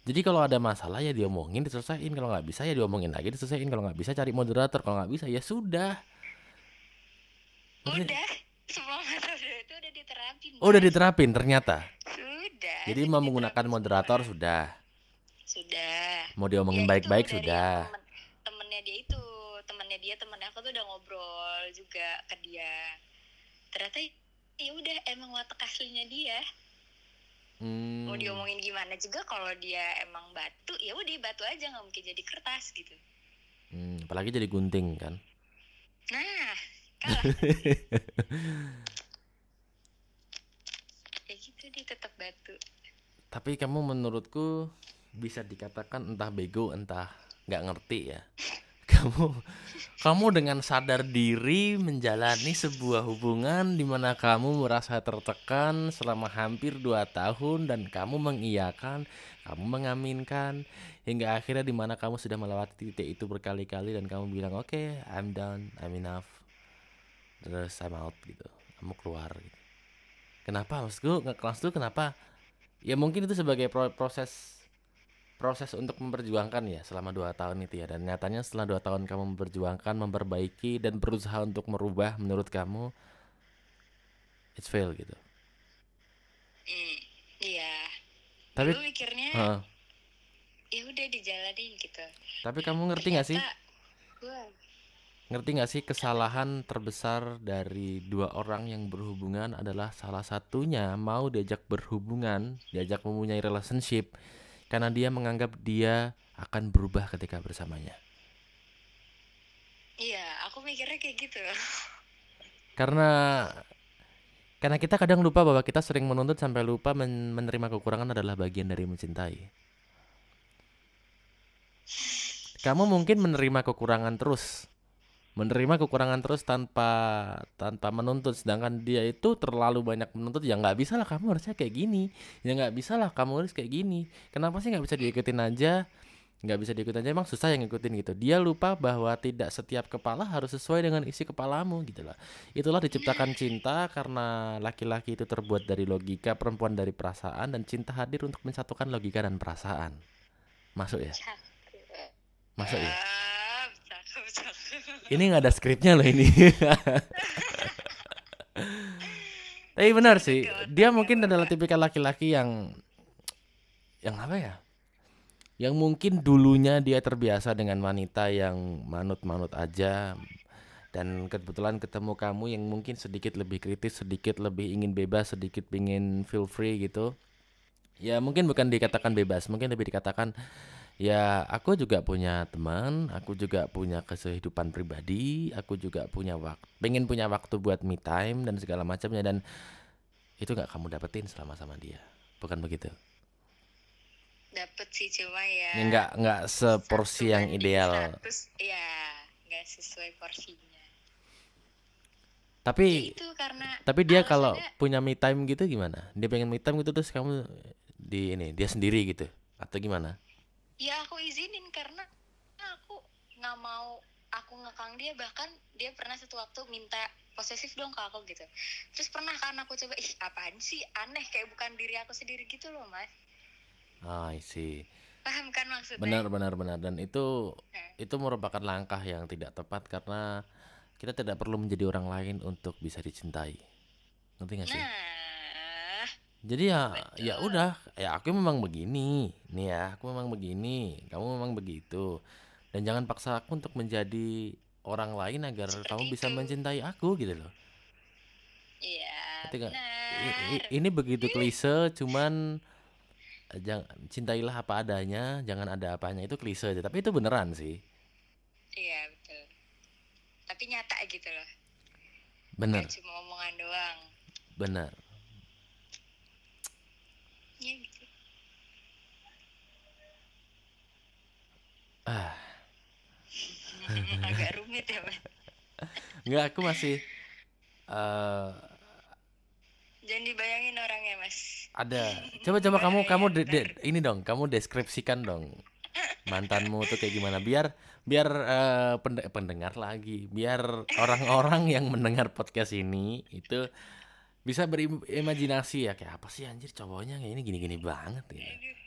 Jadi kalau ada masalah ya diomongin diselesaikan. Kalau nggak bisa ya diomongin lagi diselesaikan. Kalau nggak bisa cari moderator. Kalau nggak bisa ya sudah. Udah. Semua metode itu udah diterapin oh udah diterapin ternyata? Sudah jadi mau menggunakan moderator semua. sudah. Sudah. Mau diomongin Ya baik-baik sudah. temen- temennya dia itu. Temennya dia temennya aku tuh udah ngobrol juga ke dia. Ternyata ya udah emang watak aslinya dia Hmm, mau diomongin gimana juga kalau dia emang batu ya udah batu aja nggak mungkin jadi kertas gitu. Hmm, apalagi jadi gunting kan? Nah kalah. *laughs* Ya gitu dia tetap batu. Tapi kamu menurutku bisa dikatakan entah bego entah nggak ngerti ya *laughs* kamu kamu dengan sadar diri menjalani sebuah hubungan di mana kamu merasa tertekan selama hampir dua tahun dan kamu mengiyakan kamu mengaminkan hingga akhirnya di mana kamu sudah melewati titik itu berkali-kali dan kamu bilang oke I'm done I'm enough terus I'm out gitu. Kamu keluar gitu. Kenapa maksudku nggak kelas tuh kenapa? Ya mungkin itu sebagai pro- proses proses untuk memperjuangkan ya selama dua tahun itu ya. Dan nyatanya setelah dua tahun kamu memperjuangkan memperbaiki dan berusaha untuk merubah menurut kamu it's fail gitu. Hmm, iya. Tapi Dulu mikirnya Heeh. ya udah dijalanin gitu. Tapi kamu ngerti nggak sih? gua ngerti nggak sih kesalahan terbesar dari dua orang yang berhubungan adalah salah satunya mau diajak berhubungan diajak mempunyai relationship karena dia menganggap dia akan berubah ketika bersamanya iya aku mikirnya kayak gitu karena karena kita kadang lupa bahwa kita sering menuntut sampai lupa men- menerima kekurangan adalah bagian dari mencintai. Kamu mungkin menerima kekurangan terus, menerima kekurangan terus tanpa tanpa menuntut, sedangkan dia itu terlalu banyak menuntut. Ya nggak bisa lah kamu harusnya kayak gini, ya nggak bisa lah kamu harus kayak gini. Kenapa sih nggak bisa diikutin aja? nggak bisa diikutin aja emang susah yang ngikutin gitu. Dia lupa bahwa tidak setiap kepala harus sesuai dengan isi kepalamu gitu lah. Itulah diciptakan cinta karena laki-laki itu terbuat dari logika perempuan dari perasaan dan cinta hadir untuk mensatukan logika dan perasaan. Masuk ya? Masuk ya ini nggak ada skripnya loh ini. *laughs* Tapi benar sih dia mungkin adalah tipikal laki-laki yang yang apa ya? Yang mungkin dulunya dia terbiasa dengan wanita yang manut-manut aja dan kebetulan ketemu kamu yang mungkin sedikit lebih kritis sedikit lebih ingin bebas sedikit ingin feel free gitu. Ya mungkin bukan dikatakan bebas mungkin lebih dikatakan Ya, aku juga punya teman, aku juga punya kehidupan pribadi, aku juga punya waktu, pengen punya waktu buat me time dan segala macamnya dan itu nggak kamu dapetin selama sama dia, bukan begitu? dapet sih cuma ya Ya nggak nggak seporsi yang ideal, seratus, ya nggak sesuai porsinya ya tapi itu karena tapi dia kalau punya me time gitu gimana? Dia pengen me time gitu terus kamu di ini dia sendiri gitu atau gimana? Ya aku izinin karena aku nggak mau aku ngekang dia bahkan dia pernah satu waktu minta posesif dong ke aku gitu terus pernah kan aku coba ih apaan sih aneh kayak bukan diri aku sendiri gitu loh mas Ah, see. paham kan maksudnya Benar benar benar dan itu Nah, itu merupakan langkah yang tidak tepat karena kita tidak perlu menjadi orang lain untuk bisa dicintai. Ngerti gak sih? nah Jadi ya ya udah, ya aku memang begini. Nih ya, aku memang begini. Kamu memang begitu. Dan jangan paksa aku untuk menjadi orang lain agar Seperti kamu bisa itu. mencintai aku gitu loh. iya benar ini begitu klise, cuman jangan cintailah apa adanya, jangan ada apanya itu klise aja, tapi itu beneran sih. iya betul tapi nyata gitu loh Bener, Nggak cuma omongan doang bener. Gitu Ah, agak rumit ya mas. Enggak aku masih eh jangan dibayangin orangnya mas. Ada. Coba coba kamu kamu de- de- ini dong, kamu deskripsikan dong mantanmu tuh kayak gimana. Biar biar eh, pende- pendengar lagi, biar orang-orang yang mendengar podcast ini itu bisa berimajinasi ya kayak apa sih anjir cowoknya kayak ini gini-gini banget aduh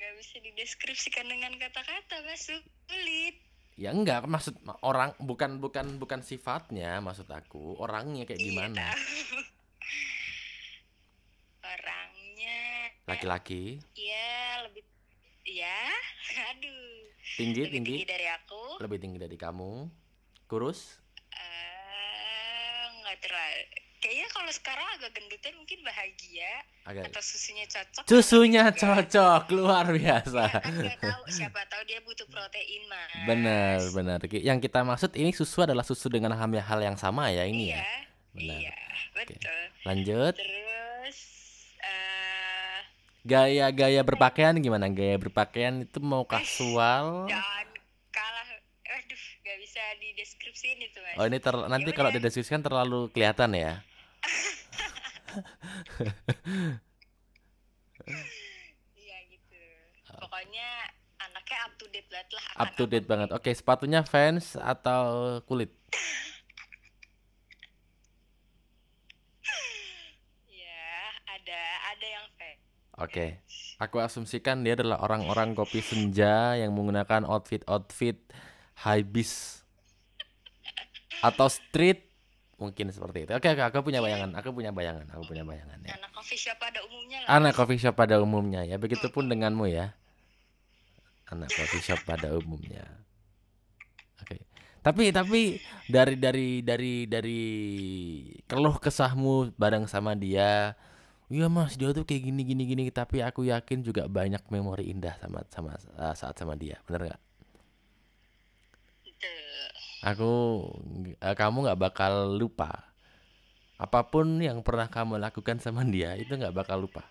nggak bisa dideskripsikan dengan kata-kata mas. Sulit. Ya enggak, maksud orang bukan bukan bukan sifatnya, maksud aku orangnya kayak Iya, gimana? *laughs* orangnya Laki-laki, ya lebih ya *laughs* aduh. Tinggi lebih tinggi, tinggi dari aku. Lebih tinggi dari kamu, kurus, eh nggak terlalu kayaknya kalau sekarang agak gendutan mungkin bahagia agak atau susunya cocok susunya atau juga. cocok luar biasa. Ya, kan tahu siapa tahu dia butuh protein mas Benar, benar. Yang kita maksud ini susu adalah susu dengan hal hal yang sama ya ini iya ya. Benar. iya betul Lanjut, terus eh gaya-gaya berpakaian gimana? Gaya berpakaian itu mau kasual? jangan kalah aduh bisa dideskripsiin itu mas Oh ini ter nanti kalau udah. dideskripsikan terlalu kelihatan ya. Iya gitu pokoknya anaknya up to date banget lah Up to date banget. Oke, sepatunya Vans atau kulit? ya ada ada yang fake Oke. Aku asumsikan dia adalah orang-orang kopi senja yang menggunakan outfit-outfit high bis atau street mungkin seperti itu. Oke, oke, aku punya bayangan. Aku punya bayangan. Aku punya bayangan ya. anak coffee shop pada umumnya lah Anak coffee shop pada umumnya ya. Begitupun denganmu ya. Anak coffee shop pada umumnya. Oke. Tapi tapi dari dari dari dari keluh kesahmu bareng sama dia, iya mas dia tuh kayak gini gini gini. Tapi aku yakin juga banyak memori indah sama sama uh, saat sama dia, bener nggak? Aku uh, kamu nggak bakal lupa. Apa pun yang pernah kamu lakukan sama dia itu nggak bakal lupa.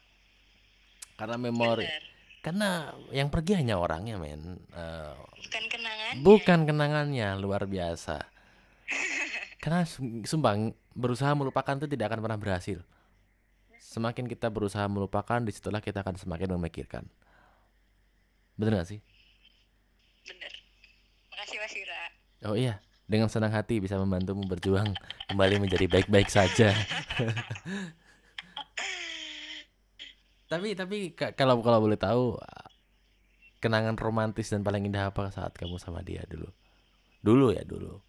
Karena memori. Bener karena yang pergi hanya orangnya men. Eh, bukan kenangan bukan kenangannya luar biasa. *laughs* Karena sum- sumpah ng- berusaha melupakan itu tidak akan pernah berhasil. Semakin kita berusaha melupakan di situlah kita akan semakin memikirkan. Bener gak sih? Bener makasih mas oh iya dengan senang hati bisa membantumu berjuang kembali menjadi baik-baik saja. *laughs* Tapi tapi ka- kalau kalau boleh tahu kenangan romantis dan paling indah apa saat kamu sama dia dulu? Dulu ya dulu.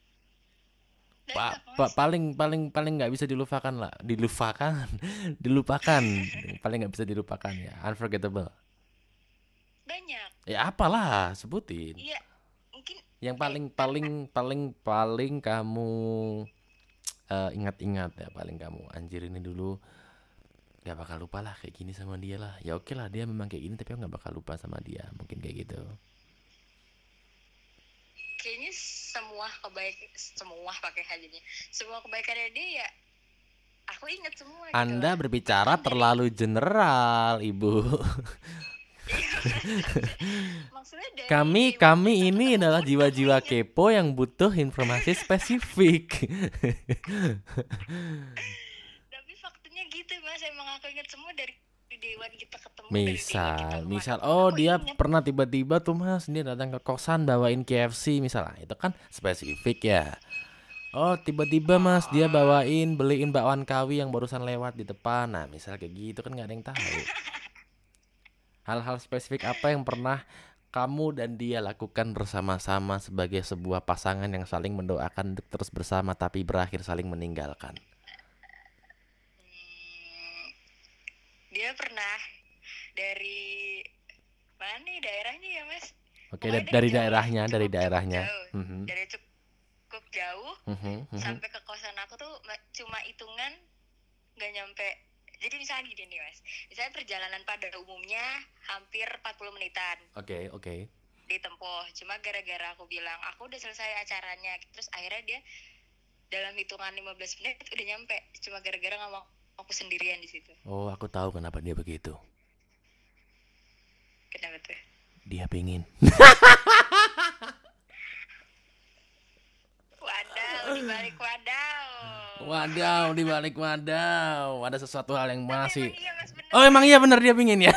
Pa- pa- paling paling paling nggak bisa dilupakan lah. Dilupakan? *laughs* Dilupakan. Paling nggak bisa dilupakan ya. Unforgettable. Banyak. Ya apalah sebutin. Iya. mungkin yang paling paling paling paling kamu eh, ingat-ingat ya paling kamu anjir ini dulu nggak bakal lupa lah kayak gini sama dia lah. Ya oke lah dia memang kayak gini tapi aku nggak bakal lupa sama dia mungkin kayak gitu. Kayaknya semua kebaik semua pakai hajanya semua kebaikannya dia ya aku inget semua gitu anda loh. berbicara terlalu general ibu *laughs* *laughs* dari kami kami ini adalah jiwa-jiwa kepo yang butuh informasi spesifik *laughs* tapi faktanya gitu mas emang aku inget semua dari dewan kita ketemu dewan kita Misal, misal, oh aku dia inget. pernah tiba-tiba tuh mas, dia datang ke kosan bawain KFC misalnya, itu kan spesifik ya. Oh tiba-tiba mas dia bawain beliin bakwan kawi yang barusan lewat di depan, nah misal kayak gitu kan nggak ada yang tahu. *laughs* Hal-hal spesifik apa yang pernah kamu dan dia lakukan bersama-sama sebagai sebuah pasangan yang saling mendoakan untuk terus bersama tapi berakhir saling meninggalkan. Hmm, dia pernah dari mana nih daerahnya ya mas Oke Pokoknya da- dari jauh, daerahnya, dari daerahnya. cukup jauh. Mhm, dari cukup jauh mhm, mhm. sampai ke kosan aku tuh ma- cuma hitungan nggak nyampe jadi misalnya gini nih mas. Misalnya perjalanan pada umumnya hampir 40 menitan. Oke, oke. ditempuh cuma gara-gara aku bilang aku udah selesai acaranya. Terus akhirnya dia dalam hitungan 15 menit udah nyampe. Cuma gara-gara nggak mau aku sendirian di situ. Oh, aku tahu kenapa dia begitu. kenapa tuh? Dia pingin. wadaw di balik wadaw di balik wadaw. Ada sesuatu hal yang masih emang iya mas bener. Oh, emang iya benar dia pingin ya?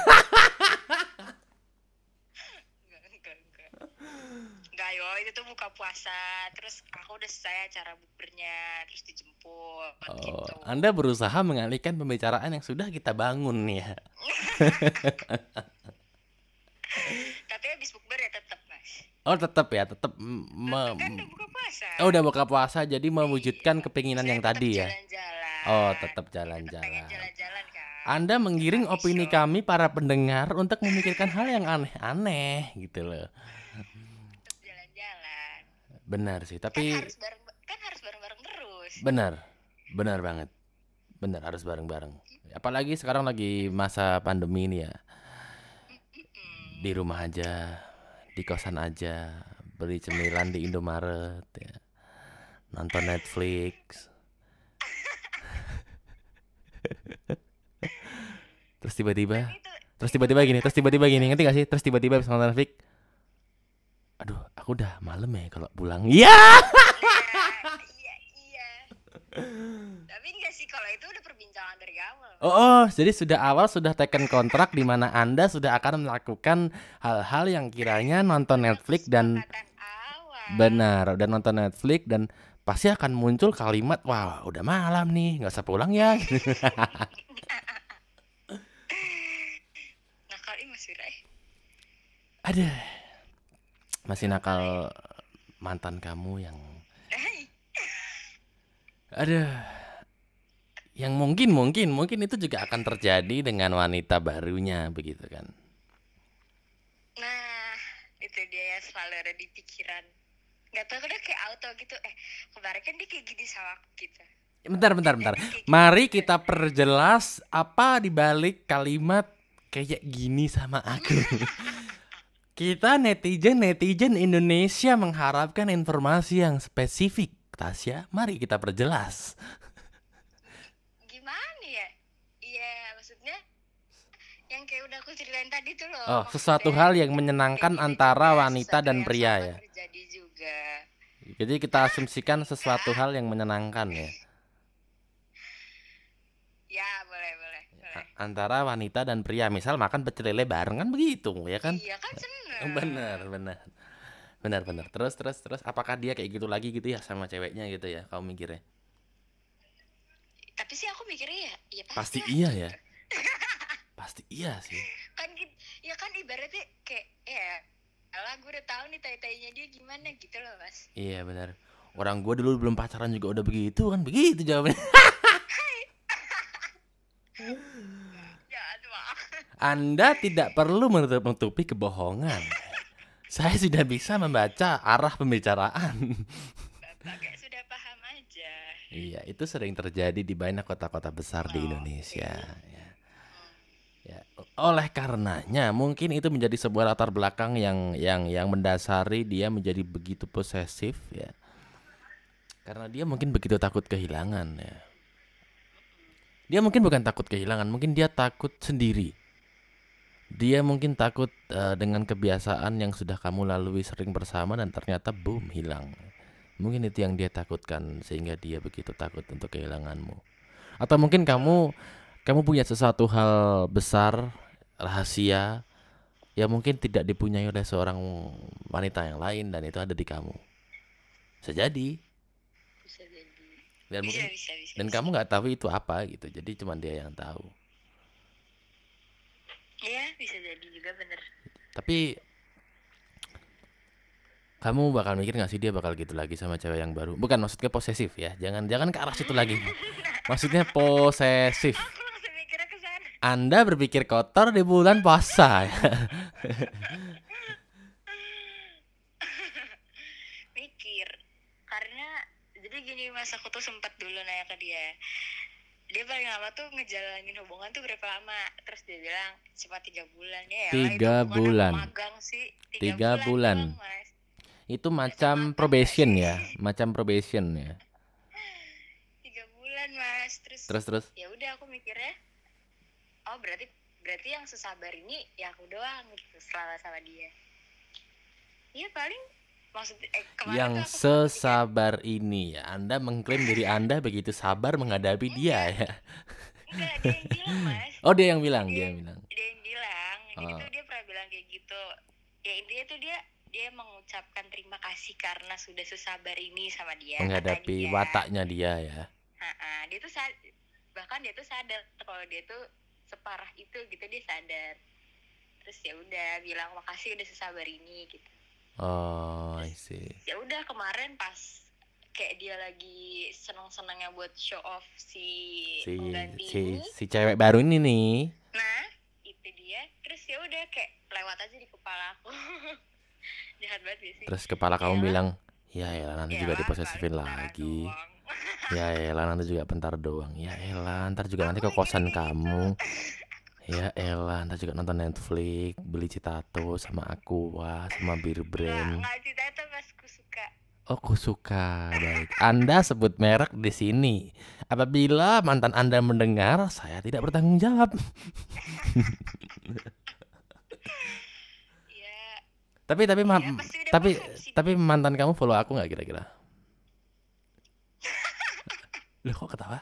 enggak enggak enggak. Enggak yo. Itu tuh buka puasa. Terus aku udah selesai acara bubernya terus dijemput Oh, gitu. Anda berusaha mengalihkan pembicaraan yang sudah kita bangun ya. *laughs* tapi habis bukber ya tetap mas. Oh, tetap ya, tetap kan Oh, udah buka puasa jadi mewujudkan kepinginan Saya yang tadi ya. Oh, tetap jalan-jalan. kan Anda menggiring opini kami para pendengar untuk memikirkan hal yang aneh-aneh gitu loh. jalan-jalan Benar sih, kan tapi harus bareng kan harus bareng-bareng terus benar. Benar banget. Benar harus bareng-bareng. Apalagi sekarang lagi masa pandemi ini ya. Di rumah aja, di kosan aja, beli cemilan di Indomaret ya. Nonton Netflix. Terus tiba-tiba Terus tiba-tiba gini, terus tiba-tiba gini, ngerti gak sih? Terus tiba-tiba habis nonton Netflix, aduh, aku udah malam ya kalau pulang. Iya. iya iya tapi enggak sih kalau itu udah perbincangan dari awal Oh, oh, jadi sudah awal sudah taken kontrak di mana Anda sudah akan melakukan hal-hal yang kiranya nonton Netflix dan awal benar dan nonton Netflix dan pasti akan muncul kalimat, wah udah malam nih, nggak usah pulang ya. *laughs* nakal ini mas Wirai Ada masih nakal mantan kamu yang Aduh. Yang mungkin mungkin mungkin itu juga akan terjadi dengan wanita barunya begitu kan. nah itu dia yang selalu ada di pikiran nggak tahu udah kayak auto gitu eh kemarin kan dia kayak gini sama aku gitu Bentar bentar bentar. Kayak gitu. Mari kita perjelas apa dibalik kalimat kayak gini sama aku. *laughs* Kita netizen netizen Indonesia mengharapkan informasi yang spesifik. Tasya, mari kita perjelas. gimana ya iya maksudnya yang kayak udah aku ceritain tadi tuh loh Oh, sesuatu hal yang menyenangkan antara wanita dan pria ya. terjadi Jadi kita asumsikan sesuatu hal yang menyenangkan ya. ya boleh boleh, boleh. Antara wanita dan pria, misal makan pecel lele bareng kan begitu ya kan? iya kan seneng Benar, benar. Benar, benar. Terus, terus, terus apakah dia kayak gitu lagi gitu ya sama ceweknya gitu ya? Kamu mikirnya? tapi sih aku mikirnya ya iya Pasti lah, iya ya. *laughs* Pasti iya sih. kan ya kan ibaratnya kayak ya lah gue udah tahu nih tai-tainya dia gimana gitu loh mas Iya, benar. Orang gua dulu belum pacaran juga udah begitu kan begitu jawabannya. *laughs* jangan mah Anda tidak perlu menutupi kebohongan. Saya sudah bisa membaca arah pembicaraan. bapak sudah paham aja Iya, itu sering terjadi di banyak kota-kota besar di Oh, Indonesia. oke. Ya. Ya, oleh karenanya mungkin itu menjadi sebuah latar belakang yang yang yang mendasari dia menjadi begitu posesif ya. Karena dia mungkin begitu takut kehilangan ya. Dia mungkin bukan takut kehilangan, mungkin dia takut sendiri. Dia mungkin takut eh, dengan kebiasaan yang sudah kamu lalui sering bersama dan ternyata boom hilang. Mungkin itu yang dia takutkan sehingga dia begitu takut untuk kehilanganmu. Atau mungkin kamu kamu punya sesuatu hal besar, rahasia yang mungkin tidak dipunyai oleh seorang wanita yang lain dan itu ada di kamu. Bisa jadi. bisa jadi Dan bisa mungkin bisa bisa dan bisa. kamu nggak tahu itu apa gitu. Jadi cuma dia yang tahu. Iya bisa jadi juga bener Tapi kamu bakal mikir gak sih dia bakal gitu lagi sama cewek yang baru? Bukan maksudnya posesif ya. Jangan jangan ke arah situ lagi. *laughs* Maksudnya posesif. Aku langsung mikirnya ke sana Anda berpikir kotor di bulan puasa ya. mikir karena jadi gini mas aku tuh sempat dulu nanya ke dia dia paling lama tuh ngejalanin hubungan tuh berapa lama terus dia bilang cuma tiga bulan ya Tiga itu bulan. magang sih Tiga bulan. doang, Mas. Itu macam probation ya, macam probation ya. *laughs* tiga bulan mas terus Terus terus. ya udah aku mikirnya oh berarti berarti yang sesabar ini ya aku doang gitu selama sama dia Iya paling maksud eh, kemarin Yang sesabar ini ya, Anda mengklaim diri *laughs* Anda begitu sabar menghadapi dia ya. enggak dia yang bilang *laughs* mas Oh dia yang bilang, dia Dia- yang bilang. dia yang bilang jadi Oh. tuh dia pernah bilang kayak gitu ya intinya tuh dia dia mengucapkan terima kasih karena sudah sesabar ini sama dia Menghadapi dia. wataknya dia ya. Ha-ha, dia tuh bahkan dia tuh sadar kalau dia tuh separah itu gitu dia sadar terus ya udah bilang makasih udah sesabar ini gitu Oh, I see. ya udah kemarin pas kayak dia lagi seneng-senengnya buat show off si, Si si si cewek baru ini nih. nah itu dia terus ya udah kayak lewat aja di kepala aku *laughs* jahat banget sih Terus kepala kamu Yalah. bilang, "Ya elah nanti juga Yalah, diposesifin paling bentar lagi." doang. Ya elah nanti juga bentar doang. Ya elah ntar juga nanti Aku ke kosan kamu. Ya elah ntar juga nonton Netflix, beli citato sama Aqua, sama bir brand. nggak mas Oh, aku suka. Baik. Anda sebut merek di sini. Apabila mantan Anda mendengar, saya tidak bertanggung jawab. *laughs* ya Tapi tapi ya tapi tapi mantan kamu follow aku nggak kira-kira? Loh kok ketawa?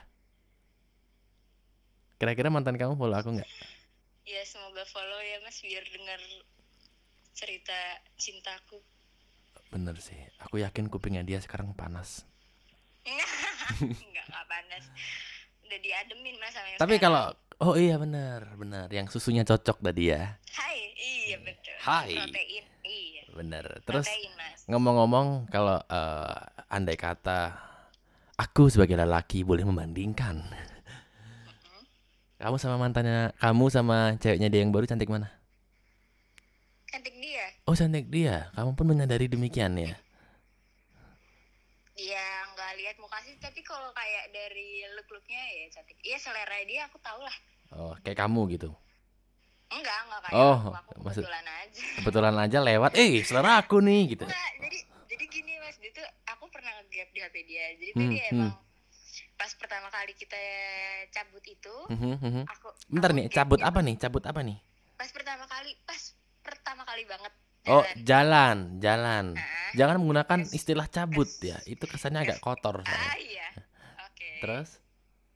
Kira-kira mantan kamu follow aku nggak? ya semoga follow ya mas biar dengar cerita cintaku Bener sih. Aku yakin kupingnya dia sekarang panas. *laughs* nggak nggak panas udah diademin mas sama yang Tapi sekarang. kalau oh iya benar benar yang susunya cocok tadi ya. hai iya betul Hai. protein iya Bener. Terus ngomong-ngomong kalau eh, andai kata aku sebagai lelaki boleh membandingkan. Kamu sama mantannya, kamu sama ceweknya dia yang baru cantik mana? cantik dia Oh cantik dia. Kamu pun menyadari demikian ya. ya nggak lihat muka sih tapi kalau kayak dari look looknya ya cantik iya selera dia aku tahu lah Oh kayak kamu gitu. enggak enggak kayak Oh, aku, aku maksud- kebetulan aja Kebetulan aja lewat, eh selera aku nih gitu. enggak jadi tuh aku pernah nge-gap di HP dia jadi Hmm, dia hmm. emang pas pertama kali kita cabut itu Mhm, mhm. aku Bentar aku nih, cabut dia apa nih? Cabut apa nih? pas pertama kali pas pertama kali banget Oh jalan. jalan, jalan. Nah, Jangan menggunakan Yes. istilah cabut ya. Itu kesannya agak kotor. ah iya oke Terus?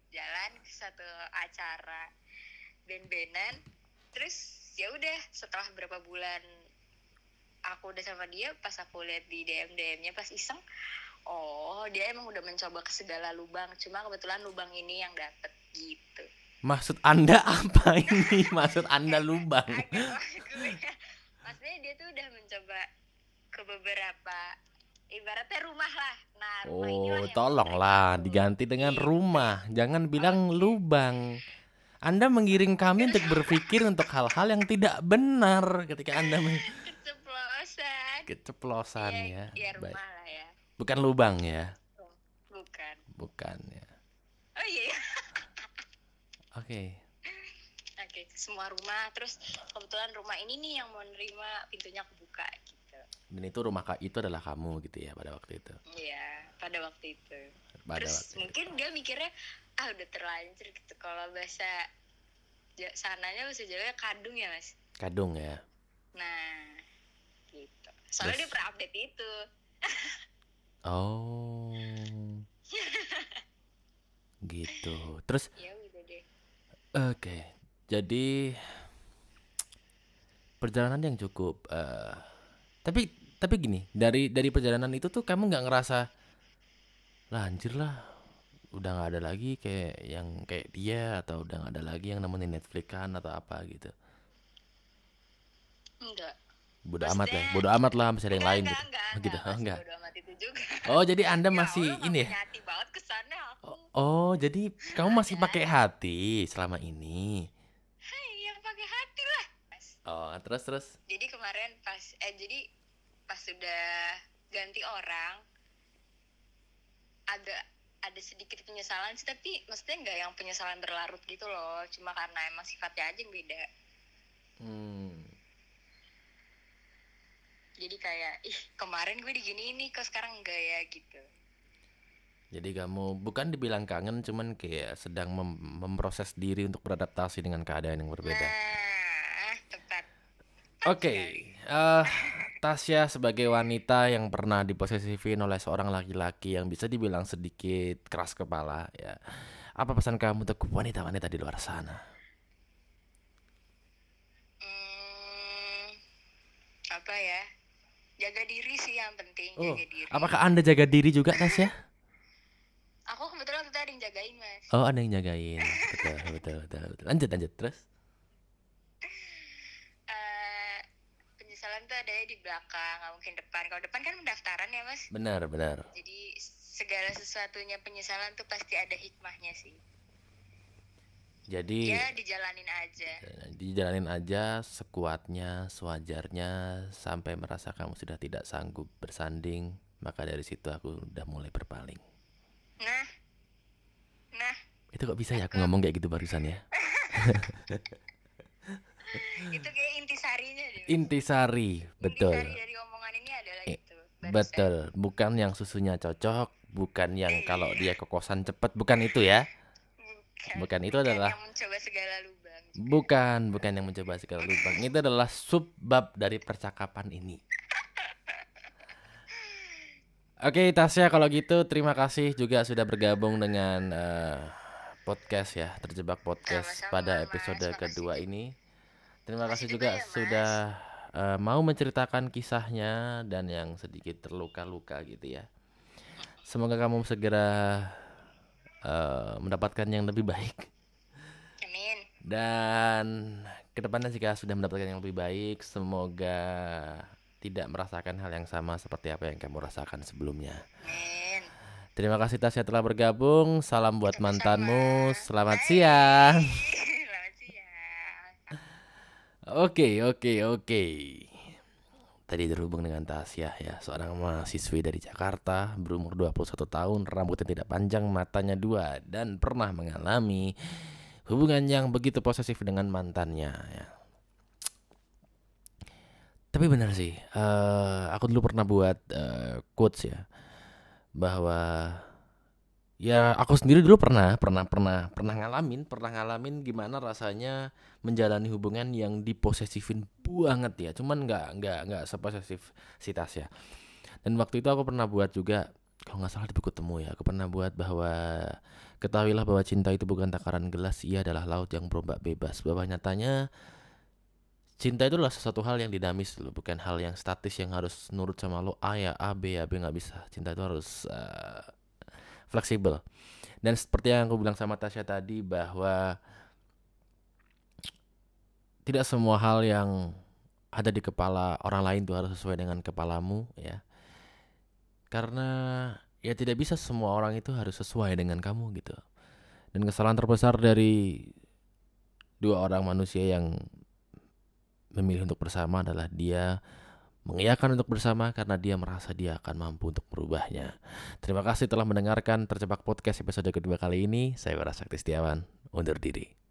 jalan ke satu acara band-bandan terus ya udah setelah berapa bulan aku udah sama dia pas aku lihat di DM DM-nya pas iseng oh dia emang udah mencoba ke segala lubang cuma kebetulan lubang ini yang dapet gitu Maksud Anda *laughs* apa ini? Maksud Anda lubang? *laughs* maksudnya dia tuh udah mencoba ke beberapa ibaratnya rumah lah nah rumah Oh, tolonglah diganti dengan Iya. rumah. Jangan bilang lubang. Anda menggiring kami untuk *laughs* berpikir untuk hal-hal yang tidak benar ketika Anda men- keceplosan keceplosan ya. ya Baik. rumah lah ya Bukan lubang ya. bukan Bukan ya. oh iya iya. Oke. oke semua rumah terus kebetulan rumah ini nih yang mau nerima pintunya kebuka gitu Dan itu rumah Kak itu adalah kamu gitu ya pada waktu itu. iya pada waktu itu Pada terus waktu itu. mungkin dia mikirnya ah udah terlanjur gitu kalau bahasa sananya bahasa Jawa kadung ya mas Kadung ya. nah soalnya Terus? dia pernah update itu *laughs* Oh. gitu. Terus ya deh Oke, jadi perjalanan yang cukup. eh tapi tapi gini, dari dari perjalanan itu tuh kamu nggak ngerasa, lah anjir lah, udah nggak ada lagi kayak yang kayak dia atau udah nggak ada lagi yang nemenin Netflix kan atau apa gitu. enggak Bodo amat ya, Maksudnya- bodo amat lah masih ada yang lain enggak, gitu. enggak, Oh, gitu, oh, enggak. bodo amat itu juga Oh jadi *laughs* anda Ya masih Allah, ini ya? hati banget ke sana aku Oh jadi kamu masih pakai hati selama ini. Hai, yang pakai hati lah Mas. Oh terus terus. jadi kemarin pas eh jadi pas sudah ganti orang agak ada sedikit penyesalan sih tapi maksudnya nggak yang penyesalan berlarut gitu loh cuma karena emang sifatnya aja yang beda hmm. Jadi kayak ih kemarin gue digini ini kok sekarang enggak ya gitu jadi kamu bukan dibilang kangen cuman kayak sedang mem memproses diri untuk beradaptasi dengan keadaan yang berbeda nah tepat oke eh Tasya sebagai wanita yang pernah diposesifin oleh seorang laki-laki yang bisa dibilang sedikit keras kepala ya. Apa pesan kamu untuk wanita-wanita di luar sana? Hmm, apa ya? Jaga diri sih yang penting, Oh, jaga diri. apakah Anda jaga diri juga Tasya? Aku kebetulan tuh ada yang jagain, Mas. Oh, ada yang jagain. Betul, betul, betul, betul. Lanjut, lanjut terus. Eh, penyesalan tuh ada di belakang, nggak mungkin depan. Kalau depan kan pendaftaran ya, Mas. Benar, benar. Jadi segala sesuatunya penyesalan tuh pasti ada hikmahnya sih. Jadi Ya dijalanin aja. dijalanin aja sekuatnya, sewajarnya sampai merasa kamu sudah tidak sanggup bersanding, maka dari situ aku udah mulai berpaling. Nah, nah Itu kok bisa ya aku ngomong kayak gitu barusan ya? *laughs* itu kayak intisarinya deh. Intisari, betul. Intisari dari omongan ini adalah itu. barusan. Betul, bukan yang susunya cocok, bukan yang kalau dia kekosan cepet, bukan itu ya. Bukan, itu adalah- yang mencoba segala lubang. Bukan, bukan yang mencoba segala lubang. Itu adalah subbab dari percakapan ini. Oke, Tasya kalau gitu terima kasih juga sudah bergabung dengan eh, podcast ya, terjebak podcast Sama-sama, pada Mas. episode Makasih kedua juga. ini. Terima Makasih kasih juga juga ya, Mas. sudah eh, mau menceritakan kisahnya dan yang sedikit terluka-luka gitu ya. Semoga kamu segera eh, mendapatkan yang lebih baik. Amin. Dan ke depannya jika sudah mendapatkan yang lebih baik, semoga tidak merasakan hal yang sama seperti apa yang kamu rasakan sebelumnya. Amin. Terima kasih Tasya telah bergabung. Salam buat Sama-sama. mantanmu. Selamat Bye. siang. *laughs* Selamat siang. Oke, oke, oke. Tadi terhubung dengan Tasya ya, seorang mahasiswi dari Jakarta, berumur 21 tahun, rambutnya tidak panjang, matanya dua, dan pernah mengalami hubungan yang begitu posesif dengan mantannya ya. Tapi benar sih, eh, aku dulu pernah buat eh, quotes ya, bahwa ya aku sendiri dulu pernah, pernah, pernah, pernah ngalamin, pernah ngalamin gimana rasanya menjalani hubungan yang diposesifin banget ya. Cuman nggak nggak nggak seposesif si Tasya dan waktu itu aku pernah buat juga kalau nggak salah di buku temu ya aku pernah buat bahwa ketahuilah bahwa cinta itu bukan takaran gelas ia adalah laut yang berombak bebas. Bahwa nyatanya cinta itu adalah sesuatu hal yang dinamis loh bukan hal yang statis yang harus nurut sama lo A ya A B ya B nggak bisa. Cinta itu harus eh, fleksibel dan seperti yang aku bilang sama Tasya tadi bahwa tidak semua hal yang ada di kepala orang lain tuh harus sesuai dengan kepalamu ya. Karena ya tidak bisa semua orang itu harus sesuai dengan kamu gitu. Dan kesalahan terbesar dari dua orang manusia yang memilih untuk bersama adalah dia mengiyakan untuk bersama karena dia merasa dia akan mampu untuk merubahnya. Terima kasih telah mendengarkan Terjebak Podcast episode kedua kali ini. Saya Bara Sakti Setiawan, undur diri.